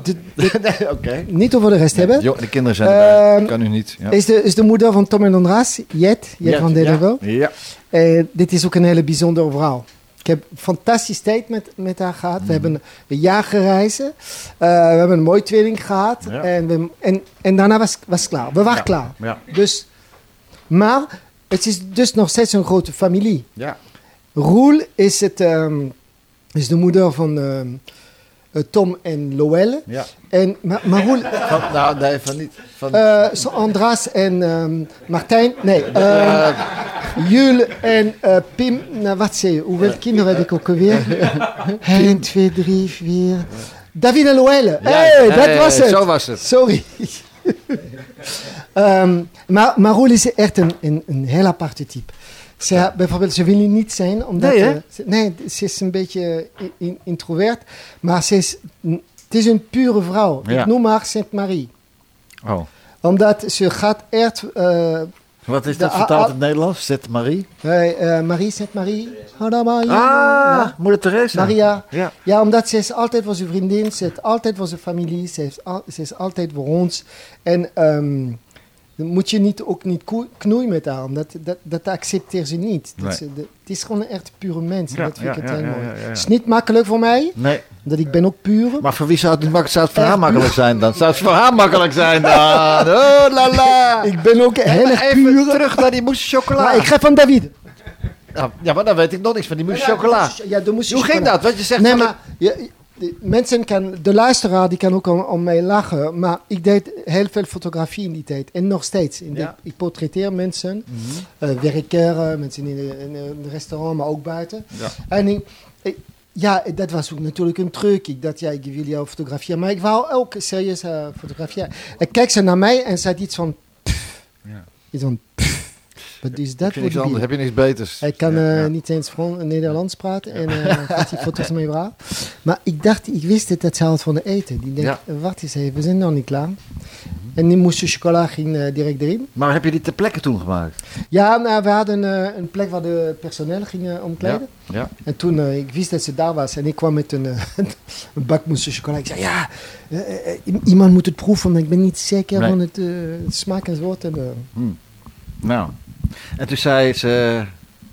de- de- nee, oké. niet over de rest hebben. Jo, de kinderen zijn erbij. Ehm, kan u niet. Ja. Is, de, is de moeder van Tom en Andras, Jet, Jet, van Dedevo. Ja. Eh, dit is ook een hele bijzondere vrouw. Ik heb een fantastisch tijd met, met haar gehad. Mhm. We hebben een jaar gereizen. Eh, we hebben een mooie tweeling gehad. Ja. En, we- en, en daarna was het klaar. We waren Ja. klaar. Ja. Dus, maar het is dus nog steeds een grote familie. Ja. Roel is, het, ehm, is de moeder van ehm, eh, Tom en Loelle. ja. En, maar, maar Roel, Van, nou, nee, van niet. Van, eh, zo Andras en ehm, Martijn. Nee, ehm Jules en eh, Pim. Nou, wat zei je? Hoeveel kinderen heb ik ook alweer? 1, 2, 3, 4. David en Loelle. Ja, hey, dat ja, was ja, het. zo was het. Sorry. Ehm, maar, maar Roel is echt een, een, een heel aparte type. Ze, bijvoorbeeld, ze wil niet zijn, omdat... Nee, eh, ze, nee, ze is een beetje in- in- introvert. Maar ze is, het is een pure vrouw. Ja. Ik noem haar Saint-Marie Oh. omdat ze gaat echt... eh Wat is dat vertaald in het Nederlands? Zet Marie? eh, eh, Marie. Hallo Marie. Ah, Ja. moeder Teresa. Maria. Ja. Ja, omdat ze is altijd voor zijn vriendin. Ze is altijd voor zijn familie. Ze, heeft al- ze is altijd voor ons. En ehm, dan moet je niet, ook niet koe- knoeien met haar. Omdat dat, dat accepteert ze niet. Dat Nee. ze- de- het is gewoon een echt pure mens. Ja, dat vind ja, ik het ja, heel ja, mooi. ja, ja, ja. Het is niet makkelijk voor mij. Nee. Dat ik ben ook puur. Maar voor wie zou het niet makkelijk Zou het voor haar makkelijk zijn dan? Zou het voor haar makkelijk zijn dan? Oh la la. Ik ben ook heel erg Even puur. terug naar die mousse chocola. Maar ik ga van David. Ja, maar dan weet ik nog niks van die mousse chocola. Ja, de Hoe ging dat? Want je zegt Nee, maar je, de, mensen kan, de luisteraar die kan ook om, om mij lachen. Maar ik deed heel veel fotografie in die tijd. En nog steeds. In de- ik portretteer mensen. Eh eh, mensen in een restaurant, maar ook buiten. Ja. En ik, ik- ja, dat was ook natuurlijk een truc. Ik dacht, ja, ik wil jou fotograferen. Maar ik wou ook serieus eh, fotograferen. En kijk ze naar mij en zei iets van... pff. Ja. Iets van... pff. Wat is Heb je niks debiel? anders? Heb je niks beters? Hij kan Ja, eh, ja. niet eens Frans, Nederlands praten en eh gaat die foto's mee vragen. Maar ik dacht, ik wist het, dat ze houdt van de eten. Die denkt, Ja. wacht eens even, we zijn nog niet klaar. En die moesten chocola ging eh, direct erin. Maar heb je die ter plekke toen gemaakt? Ja, nou, we hadden eh, een plek waar de personeel gingen omkleden. Ja. En toen, eh, ik wist dat ze daar was en ik kwam met een, eh, een bak mousse chocola. Ik zei, ja, eh, eh, iemand moet het proeven, want ik ben niet zeker Nee. van het, eh, smaak. En, eh, Nou. En toen zei ze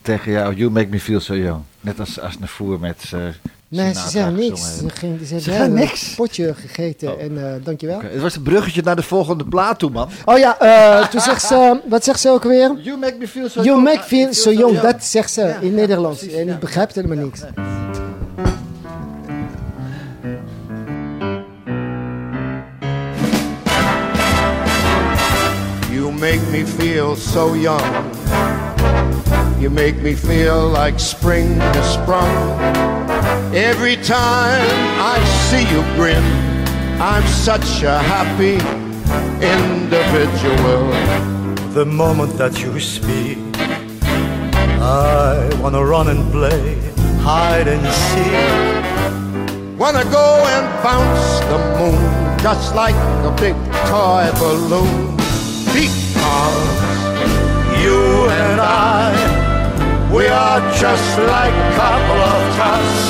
tegen jou, you make me feel so young. Net als Asnavoer met uh, nee, ze zei niks. Ze, ging, ze, Ze zei een niks? potje gegeten en eh, dankjewel. Het was een bruggetje naar de volgende plaat toe, man. Oh ja, eh, toen zegt ze, wat zegt ze ook weer? You make me feel so You young. make I feel so young, dat zegt ze in Nederlands. en ik begrijp helemaal niks. You make me feel so young. You make me feel like spring has sprung. Every time I see you grin, I'm such a happy individual. The moment that you speak, I wanna run and play hide and seek. Wanna go and bounce the moon just like a big toy balloon. Because You and I, we are just like a couple of tots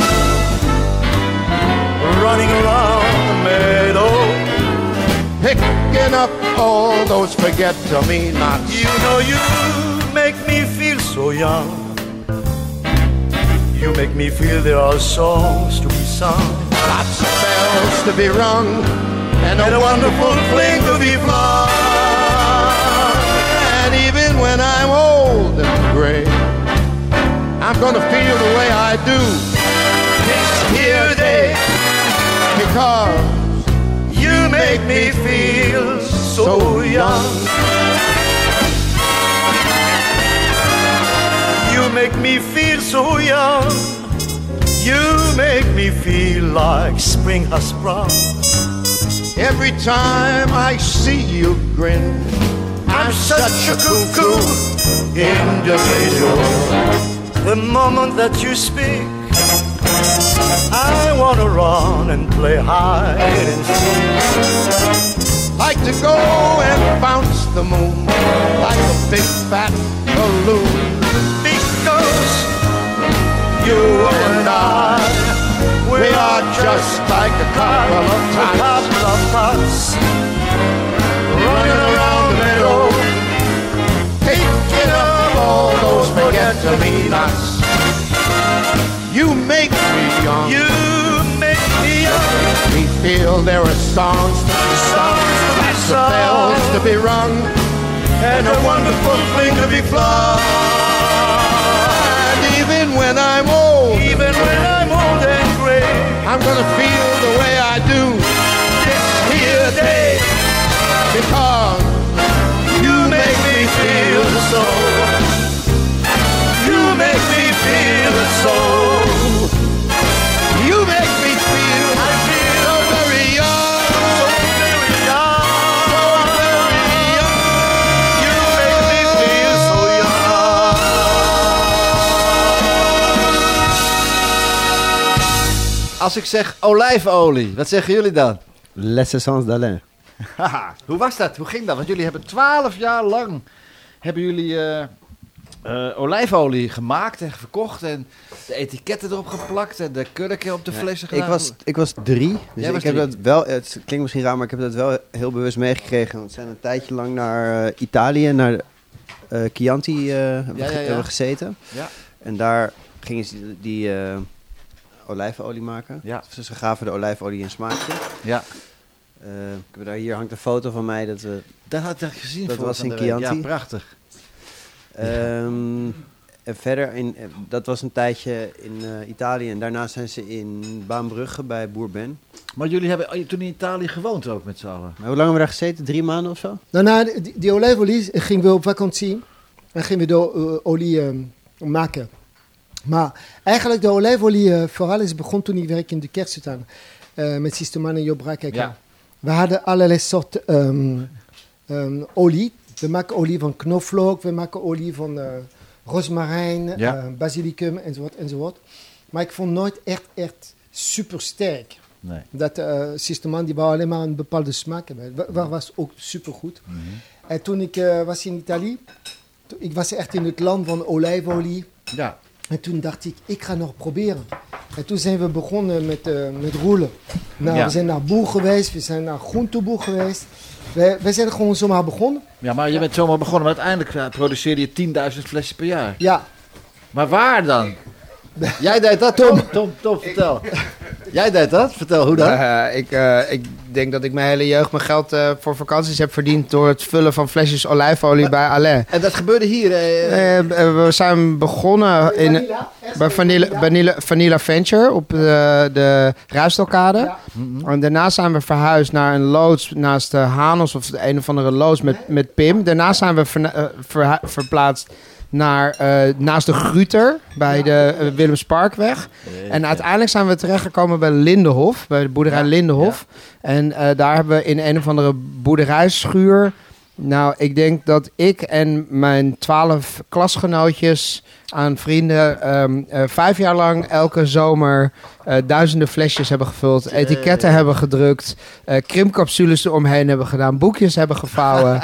running around the meadow. picking up all those forget-to-me-nots. You know you make me feel so young. You make me feel there are songs to be sung. Lots of bells to be rung and a wonderful fling to be flung. I'm gonna feel the way I do this here day because You make me feel so young. You make me feel so young. You make me feel like spring has sprung. every time I see you grin, I'm such a cuckoo individual. The moment that you speak, I wanna run and play hide and seek. Like to go and bounce the moon like a big fat balloon. Because you and I, we are just like a couple of tots, couple of tots running around the meadow, picking up all those forget-to-me-nots. You make me young. You make me young. We feel there are songs to be sung, lots of bells to be rung, and a wonderful thing to be flung. And even when I'm old, Even when I'm old and gray, I'm gonna feel the way I do this here day because you make me feel so. Als ik zeg olijfolie, wat zeggen jullie dan? L'essence d'Alain. Haha, Hoe was dat? Hoe ging dat? Want jullie hebben twaalf jaar lang hebben jullie eh, eh, olijfolie gemaakt en verkocht en de etiketten erop geplakt en de kurken op de flessen gedaan. Ik was, ik was drie, dus Jij ik heb drie. dat wel, het klinkt misschien raar, maar ik heb dat wel heel bewust meegekregen. Want we zijn een tijdje lang naar eh, Italië, naar Chianti hebben Ja, ja, ja. hebben gezeten. Ja. En daar gingen ze die, olijfolie maken. Ja. Dus ze gaven de olijfolie een smaakje. Ja. Eh, ik heb daar, hier hangt een foto van mij dat we... Dat had ik gezien Dat voor was van in. Chianti. Ja, prachtig. Ehm, en verder, in, eh, dat was een tijdje in eh, Italië. En daarna zijn ze in Baanbrugge bij Boer Ben. Maar jullie hebben oh, toen in Italië gewoond ook met z'n allen. Maar hoe lang hebben we daar gezeten? Drie maanden of zo? Nou, na die, die olijfolie gingen we op vakantie en gingen we de eh, olie eh, maken. Maar eigenlijk de olijfolie eh, vooral is begon toen ik werkte in de kersttuin eh met Sisteman en Job. Ja. We hadden allerlei soorten ehm, olie. We maken olie van knoflook, we maken olie van eh rozemarijn, Ja. eh, basilicum enzovoort, enzovoort. Maar ik vond nooit echt, echt super sterk. Nee. Dat uh, die wou alleen maar een bepaalde smaak hebben. Wa- wa- was ook supergoed. Mhm. En toen ik was in Italië, ik was echt in het land van olijfolie. Ja. En toen dacht ik, ik ga nog proberen. En toen zijn we begonnen met, eh, met roelen. Nou, Ja. We zijn naar Boer geweest, we zijn naar Groenteboer geweest. We, we zijn gewoon zomaar begonnen. Ja, maar je bent zomaar begonnen, maar uiteindelijk eh, produceerde je 10.000 flessen per jaar. Ja. Maar waar dan? Jij deed dat, Tom? Tom, Tom, vertel. Jij deed dat? Vertel, hoe dan? Eh, ik, eh, ik denk dat ik mijn hele jeugd mijn geld eh, voor vakanties heb verdiend door het vullen van flesjes olijfolie bij Alain. En dat gebeurde hier? we zijn begonnen in, bij Vanilla, Vanilla, Vanilla Venture op de, de Ruistelkade. En daarna zijn we verhuisd naar een loods naast de Hanos of de een of andere loods met, met Pim. Daarna zijn we verhu- verplaatst naar, eh, naast de Gruter bij de uh, Willemsparkweg. En uiteindelijk zijn we terechtgekomen bij Lindenhof, bij de boerderij Lindenhof. En eh, daar hebben we in een of andere boerderijschuur... Nou, ik denk dat ik en mijn twaalf klasgenootjes aan vrienden ehm, eh, vijf jaar lang elke zomer eh, duizenden flesjes hebben gevuld, etiketten hebben gedrukt, eh, krimpcapsules eromheen hebben gedaan, boekjes hebben gevouwen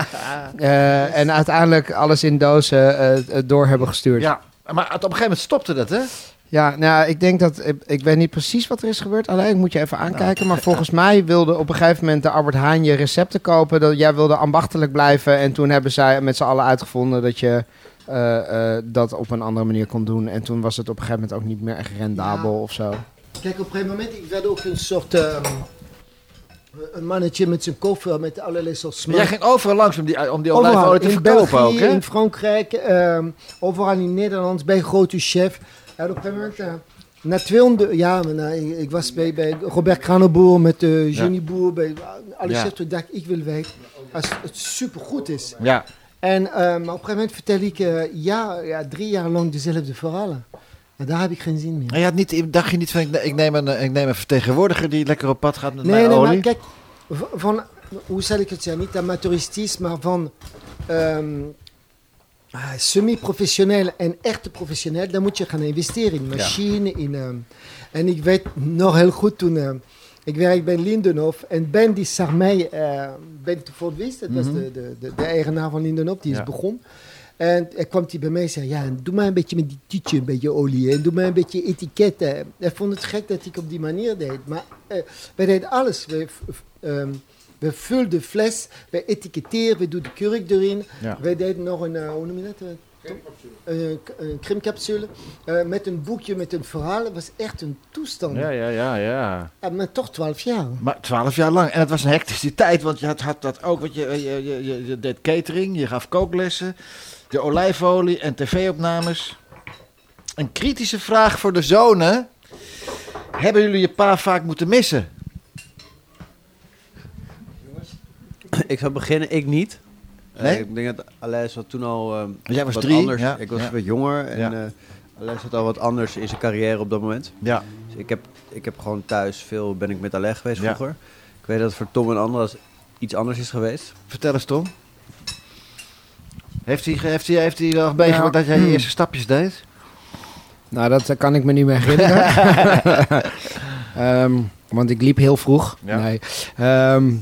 en uiteindelijk alles in dozen door hebben gestuurd. Ja, maar op een gegeven moment stopte dat, hè? Ja, nou, ik denk dat... Ik, ik weet niet precies wat er is gebeurd. Alleen, ik moet je even aankijken. Maar volgens mij wilde op een gegeven moment de Albert Heijn je recepten kopen. Dat, jij wilde ambachtelijk blijven. En toen hebben zij met z'n allen uitgevonden dat je eh, eh, dat op een andere manier kon doen. En toen was het op een gegeven moment ook niet meer echt rendabel of zo. Kijk, op een gegeven moment, ik werd ook een soort... ehm, een mannetje met zijn koffer met allerlei soort smaak. jij ging overal langs om die, om die olijfolie te verkopen België, ook, hè? in Frankrijk, ehm, overal in Nederland, bij grote chef. En op een gegeven moment, eh, na 200, ja, ik, ik was bij, bij Robert Kranenboer met uh, Ja. Jenny Boer, bij alle Ja. chefs, toen dacht ik, wil weten, als het supergoed is. Ja. En eh, maar op een gegeven moment vertel ik, eh, ja, ja, drie jaar lang dezelfde verhalen. Maar daar heb ik geen zin meer. En had niet, dacht je niet van, ik ik neem, een, ik neem een vertegenwoordiger die lekker op pad gaat met Nee, mijn nee, olie? maar kijk, van, hoe zal ik het zeggen, niet amateuristisch, maar van ehm, semi-professioneel en echte professioneel, dan moet je gaan investeren in machine. In, ehm, en ik weet nog heel goed toen, ehm, ik werk bij Lindenhof en Ben die zag mij, eh, Ben wist, dat was Mhm. de, de, de, de eigenaar van Lindenhof, die Ja. is begonnen. En hij kwam hij bij mij en zei, ja, doe maar een beetje met die tietje, een beetje olie. En doe maar een beetje etiketten. Hij vond het gek dat ik op die manier deed. Maar eh, wij deden alles. We vulden de fles, we etiketteren, we doen de kurk erin. Ja. Wij deden nog een, eh, hoe noem je dat? Een, een eh, met een boekje met een verhaal. Het was echt een toestand. Ja, ja, ja, ja. Ja, maar toch twaalf jaar. Maar twaalf jaar lang. En het was een hectische tijd, want je had, had dat ook. Want je, je, je, je, je deed catering, je gaf kooklessen, de olijfolie en tv-opnames. Een kritische vraag voor de zonen. Hebben jullie je pa vaak moeten missen? Ik zou beginnen, ik niet. Eh, Nee? ik denk dat Alain zat toen al eh, Jij was wat drie, anders. ja, Ik was ja. wat jonger en Ja. eh zat al wat anders in zijn carrière op dat moment. Ja. Dus ik heb, ik heb gewoon thuis veel ben ik met Alain geweest Ja. vroeger. Ik weet dat het voor Tom en anderen iets anders is geweest. Vertel eens, Tom. Heeft hij, heeft hij, heeft hij nog meegemaakt dat jij je eerste stapjes deed? Nou, dat eh, kan ik me niet meer herinneren. Ehm, want ik liep heel vroeg. Ja. Nee. Ehm,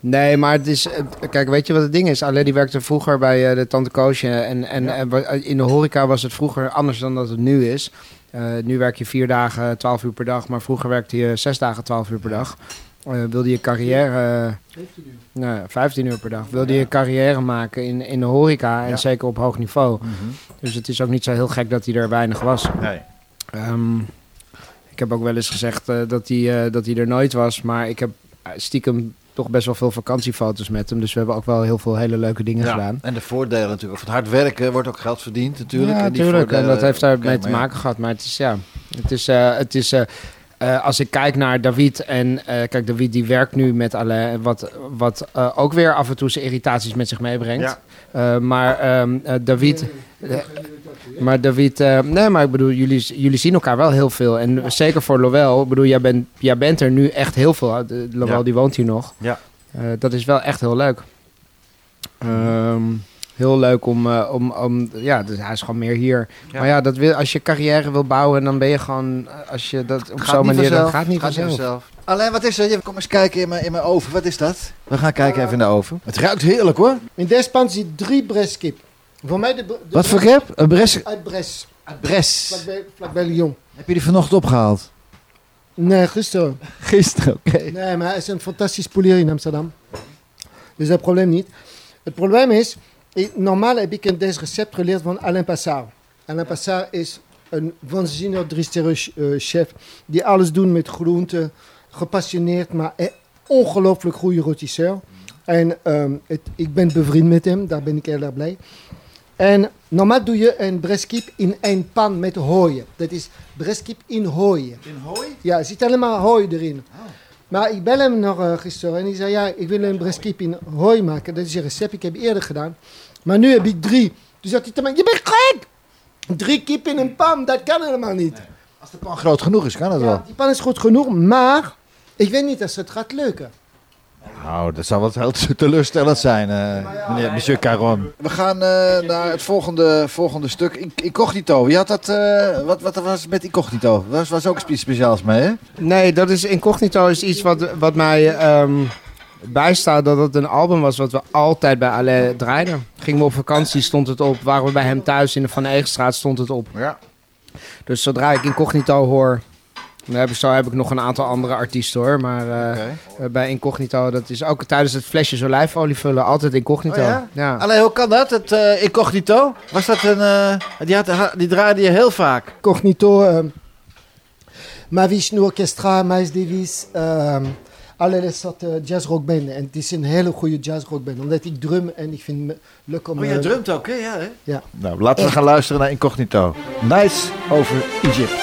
nee, maar het is... eh, Kijk, weet je wat het ding is? Alleen die werkte vroeger bij eh, de Tante Koosje. En, en, Ja. en wa- in de horeca was het vroeger anders dan dat het nu is. Eh, nu werk je vier dagen, twaalf uur per dag. Maar vroeger werkte je zes dagen, twaalf uur per dag. Eh, wilde je carrière... Nou, ja, 15 uur per dag. Wilde je carrière maken in, in de horeca en Ja. zeker op hoog niveau. Dus het is ook niet zo heel gek dat hij er weinig was. Nee. Ehm, ik heb ook wel eens gezegd eh, dat, hij, eh, dat hij er nooit was. Maar ik heb eh, stiekem toch best wel veel vakantiefoto's met hem. Dus we hebben ook wel heel veel hele leuke dingen Ja, gedaan. En de voordelen natuurlijk. Van het hard werken wordt ook geld verdiend natuurlijk. Ja, En die natuurlijk. En dat heeft daarmee te ja. maken gehad. Maar het is, ja, het is, eh, het is eh, eh, als ik kijk naar David en eh, kijk, David die werkt nu met Alain, wat, wat eh, ook weer af en toe zijn irritaties met zich meebrengt. Ja. Eh, maar ehm, eh, David, maar David, eh, nee, maar ik bedoel, jullie, jullie zien elkaar wel heel veel. En zeker voor Lowell, ik bedoel, jij bent, jij bent er nu echt heel veel. Lowell Ja. die woont hier nog. Ja. Eh, dat is wel echt heel leuk. Ehm, heel leuk om, eh, om, om... Ja, dus hij is gewoon meer hier. Maar ja, dat wil, als je carrière wil bouwen, dan ben je gewoon... eh, Als je dat op Gaat zo'n manier... Dat vanzelf. gaat niet vanzelf. Alleen, wat is er? Kom eens kijken in mijn, in mijn oven. Wat is dat? We gaan kijken even in de oven. Het ruikt heerlijk hoor. In deze pan zit drie Breskip. Voor mij de, de Wat voor? Een Bres. Uit Bres. Uit Bres. Vlakbij, vlakbij Lyon. Heb je die vanochtend opgehaald? Nee, gisteren. Gisteren, oké. Nee, maar hij is een fantastisch polier in Amsterdam. Dus dat probleem niet. Het probleem is, normaal heb ik een deze recept geleerd van Alain Passard. Alain Passard is een waanzinnig eh, chef die alles doet met groenten, gepassioneerd, maar een ongelooflijk goede rotisseur. En ehm, het, ik ben bevriend met hem, daar ben ik heel erg blij. En normaal doe je een breskip in één pan met hooi. Dat is breskip in hooi. In hooi? Ja, er zit allemaal hooi erin. Maar ik bel hem nog eh, gisteren en hij zei, ja, ik wil een breskip in hooi maken. Dat is een recept, ik heb eerder gedaan. Maar nu heb ik drie. Dus zegt hij te mij, je bent gek! Drie kip in een pan, dat kan helemaal niet. Als de pan groot genoeg is, kan het wel. Die pan is goed genoeg, maar ik weet niet of het gaat lukken. Nou, dat zou wel heel teleurstellend zijn, eh, meneer, monsieur Caron. We gaan eh, naar het volgende, volgende stuk. In- Incognito. Je had dat, eh, wat, wat was het met Incognito? Er was, was ook iets speciaals mee, hè? Nee, dat is Incognito is iets wat, wat mij ehm, bijstaat dat het een album was wat we altijd bij Alain draaiden. Gingen we op vakantie, stond het op. Waren we bij hem thuis in de Van Eegstraat, stond het op. Ja. Dus zodra ik Incognito hoor... Ik, zo heb ik nog een aantal andere artiesten hoor. Maar eh, eh, bij Incognito, dat is ook tijdens het flesjes olijfolie vullen, altijd Incognito. Oh ja? ja. Allee, hoe kan dat, het eh, Incognito? Was dat een... eh, die, had, die draaide je heel vaak. Cognito, ehm Mavish Orchestra, Miles Davis, ehm allerlei soorten jazzrockbanden. En het is een hele goede jazzrockband, omdat ik drum en ik vind het leuk om... Oh, jij drumt ook, hè? Ja, hè? Ja. Nou, laten we gaan luisteren naar Incognito. Nice over Egypt.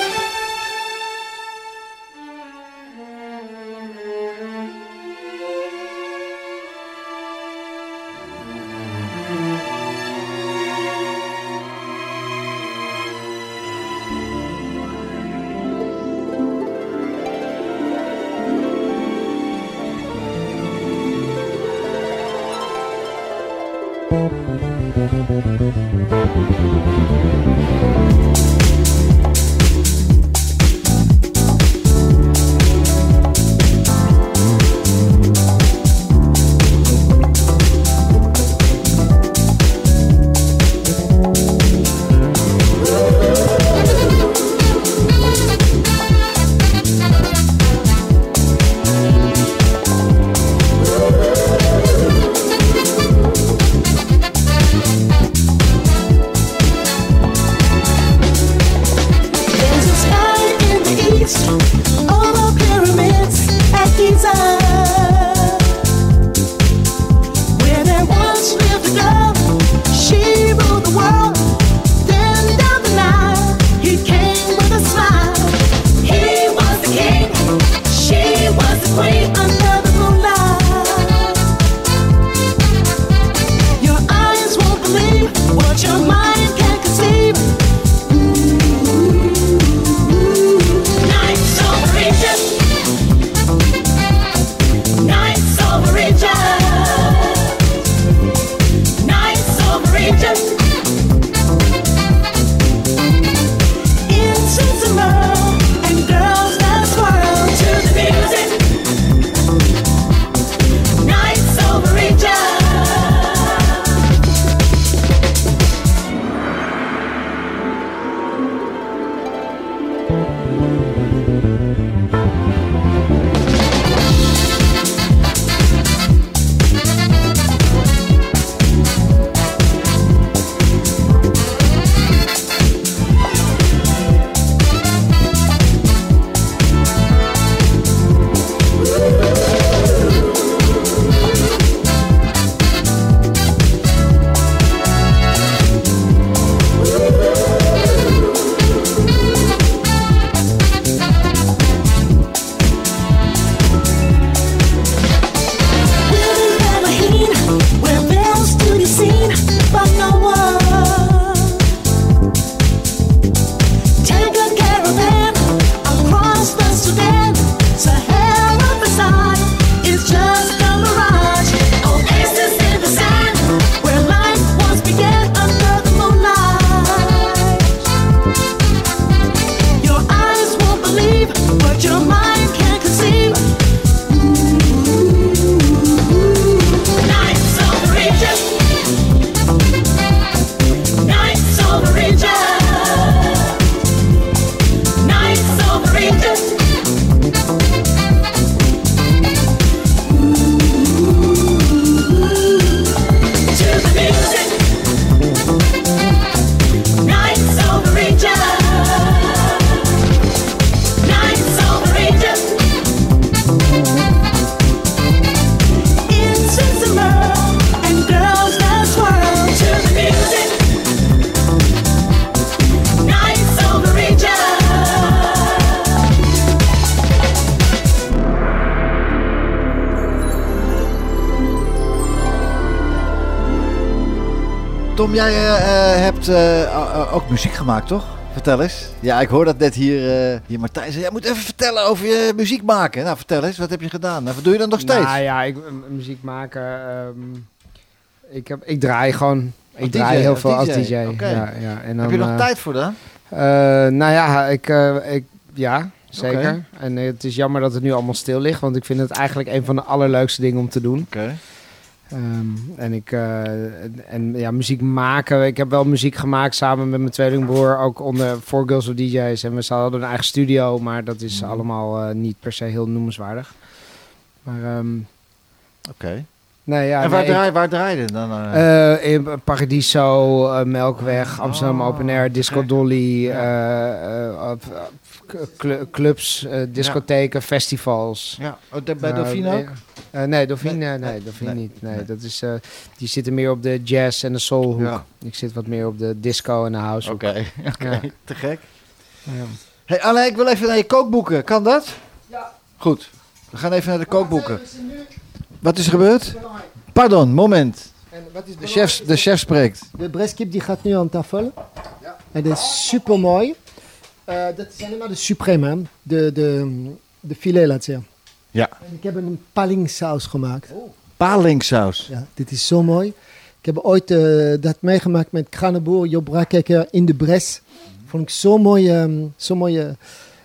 Gemaakt, toch? Vertel eens. Ja, ik hoor dat net hier, eh, hier Martijn zei, jij moet even vertellen over je muziek maken. Nou, vertel eens, wat heb je gedaan? Nou, wat doe je dan nog steeds? Nou ja, ik, muziek maken. ehm, ik, heb, ik draai gewoon. Ik draai heel als veel als DJ. Ja, ja. En heb je dan, nog eh, tijd voor dan? eh, nou ja, ik, eh, ik, ja, zeker. En het is jammer dat het nu allemaal stil ligt, want ik vind het eigenlijk een van de allerleukste dingen om te doen. Oké. Ehm, en ik, eh, en- ja, muziek maken. Ik heb wel muziek gemaakt samen met mijn tweelingbroer, ook onder Four Girls of DJ's. En we hadden een eigen studio, maar dat is Mhm. allemaal eh, niet per se heel noemenswaardig. Maar ehm, Oké. nee, ja, en waar, nee, ik- draai, waar draai je dan? eh, in Paradiso, Melkweg, Amsterdam Oh, Open Air, Disco Dolly, clubs, eh, discotheken, festivals. ja, oh, bij Eh, Dauphine ook? eh, eh, nee, Dauphine, Nee, nee, nee, nee, Dauphine nee, niet. Nee, nee. dat is, eh, die zitten meer op de jazz en de soulhoek. Ja. Ik zit wat meer op de disco en de house. Oké, oké. Ja. te gek. Ja. Hey Alain, ik wil even naar je kookboeken. Kan dat? Ja. Goed. We gaan even naar de kookboeken. Wat is er gebeurd? Pardon, moment. En wat is De chef, de chef spreekt. De bresskip die gaat nu aan tafel. En dat is super mooi. Dat zijn helemaal de supreme, de, de, de filet laat zeggen. Ja. En ik heb een palingsaus gemaakt. Palingsaus. Ja, dit is zo mooi. Ik heb ooit eh, dat meegemaakt met Kranenboer, Job Brakekker in de Bres. Vond ik zo'n mooie, ehm, zo'n mooie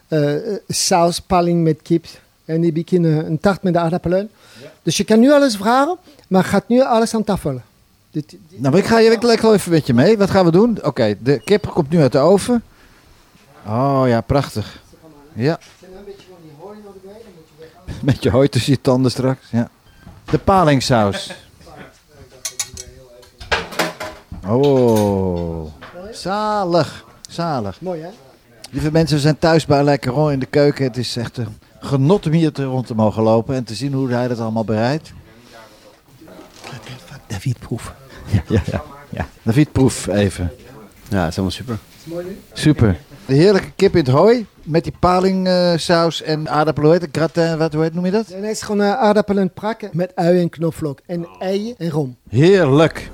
eh, eh, saus, paling met kip. En die heb ik in eh, een taart met de aardappelen. Dus je kan nu alles vragen, maar gaat nu alles aan tafel. Dit, dit- Nou, ik ga je ik lekker even met je mee. Wat gaan we doen? Oké, de kip komt nu uit de oven. Oh ja, prachtig. Ja. Met je hooi tussen je tanden straks. Ja. De palingsaus. Oh. Zalig. Zalig. Mooi hè? Lieve mensen, we zijn thuis bij Caron in de keuken. Het is echt een genot om hier te rond te mogen lopen en te zien hoe hij dat allemaal bereidt. David Proef. Ja, ja, ja. ja. David, proef even. Ja, dat is helemaal super. Super. De heerlijke kip in het hooi met die palingsaus en aardappelen. Hoe het? Gratin, wat hoe heet, noem je dat? En hij is gewoon eh, aardappelen prakken met ui en knoflook. En eieren en rom. Heerlijk.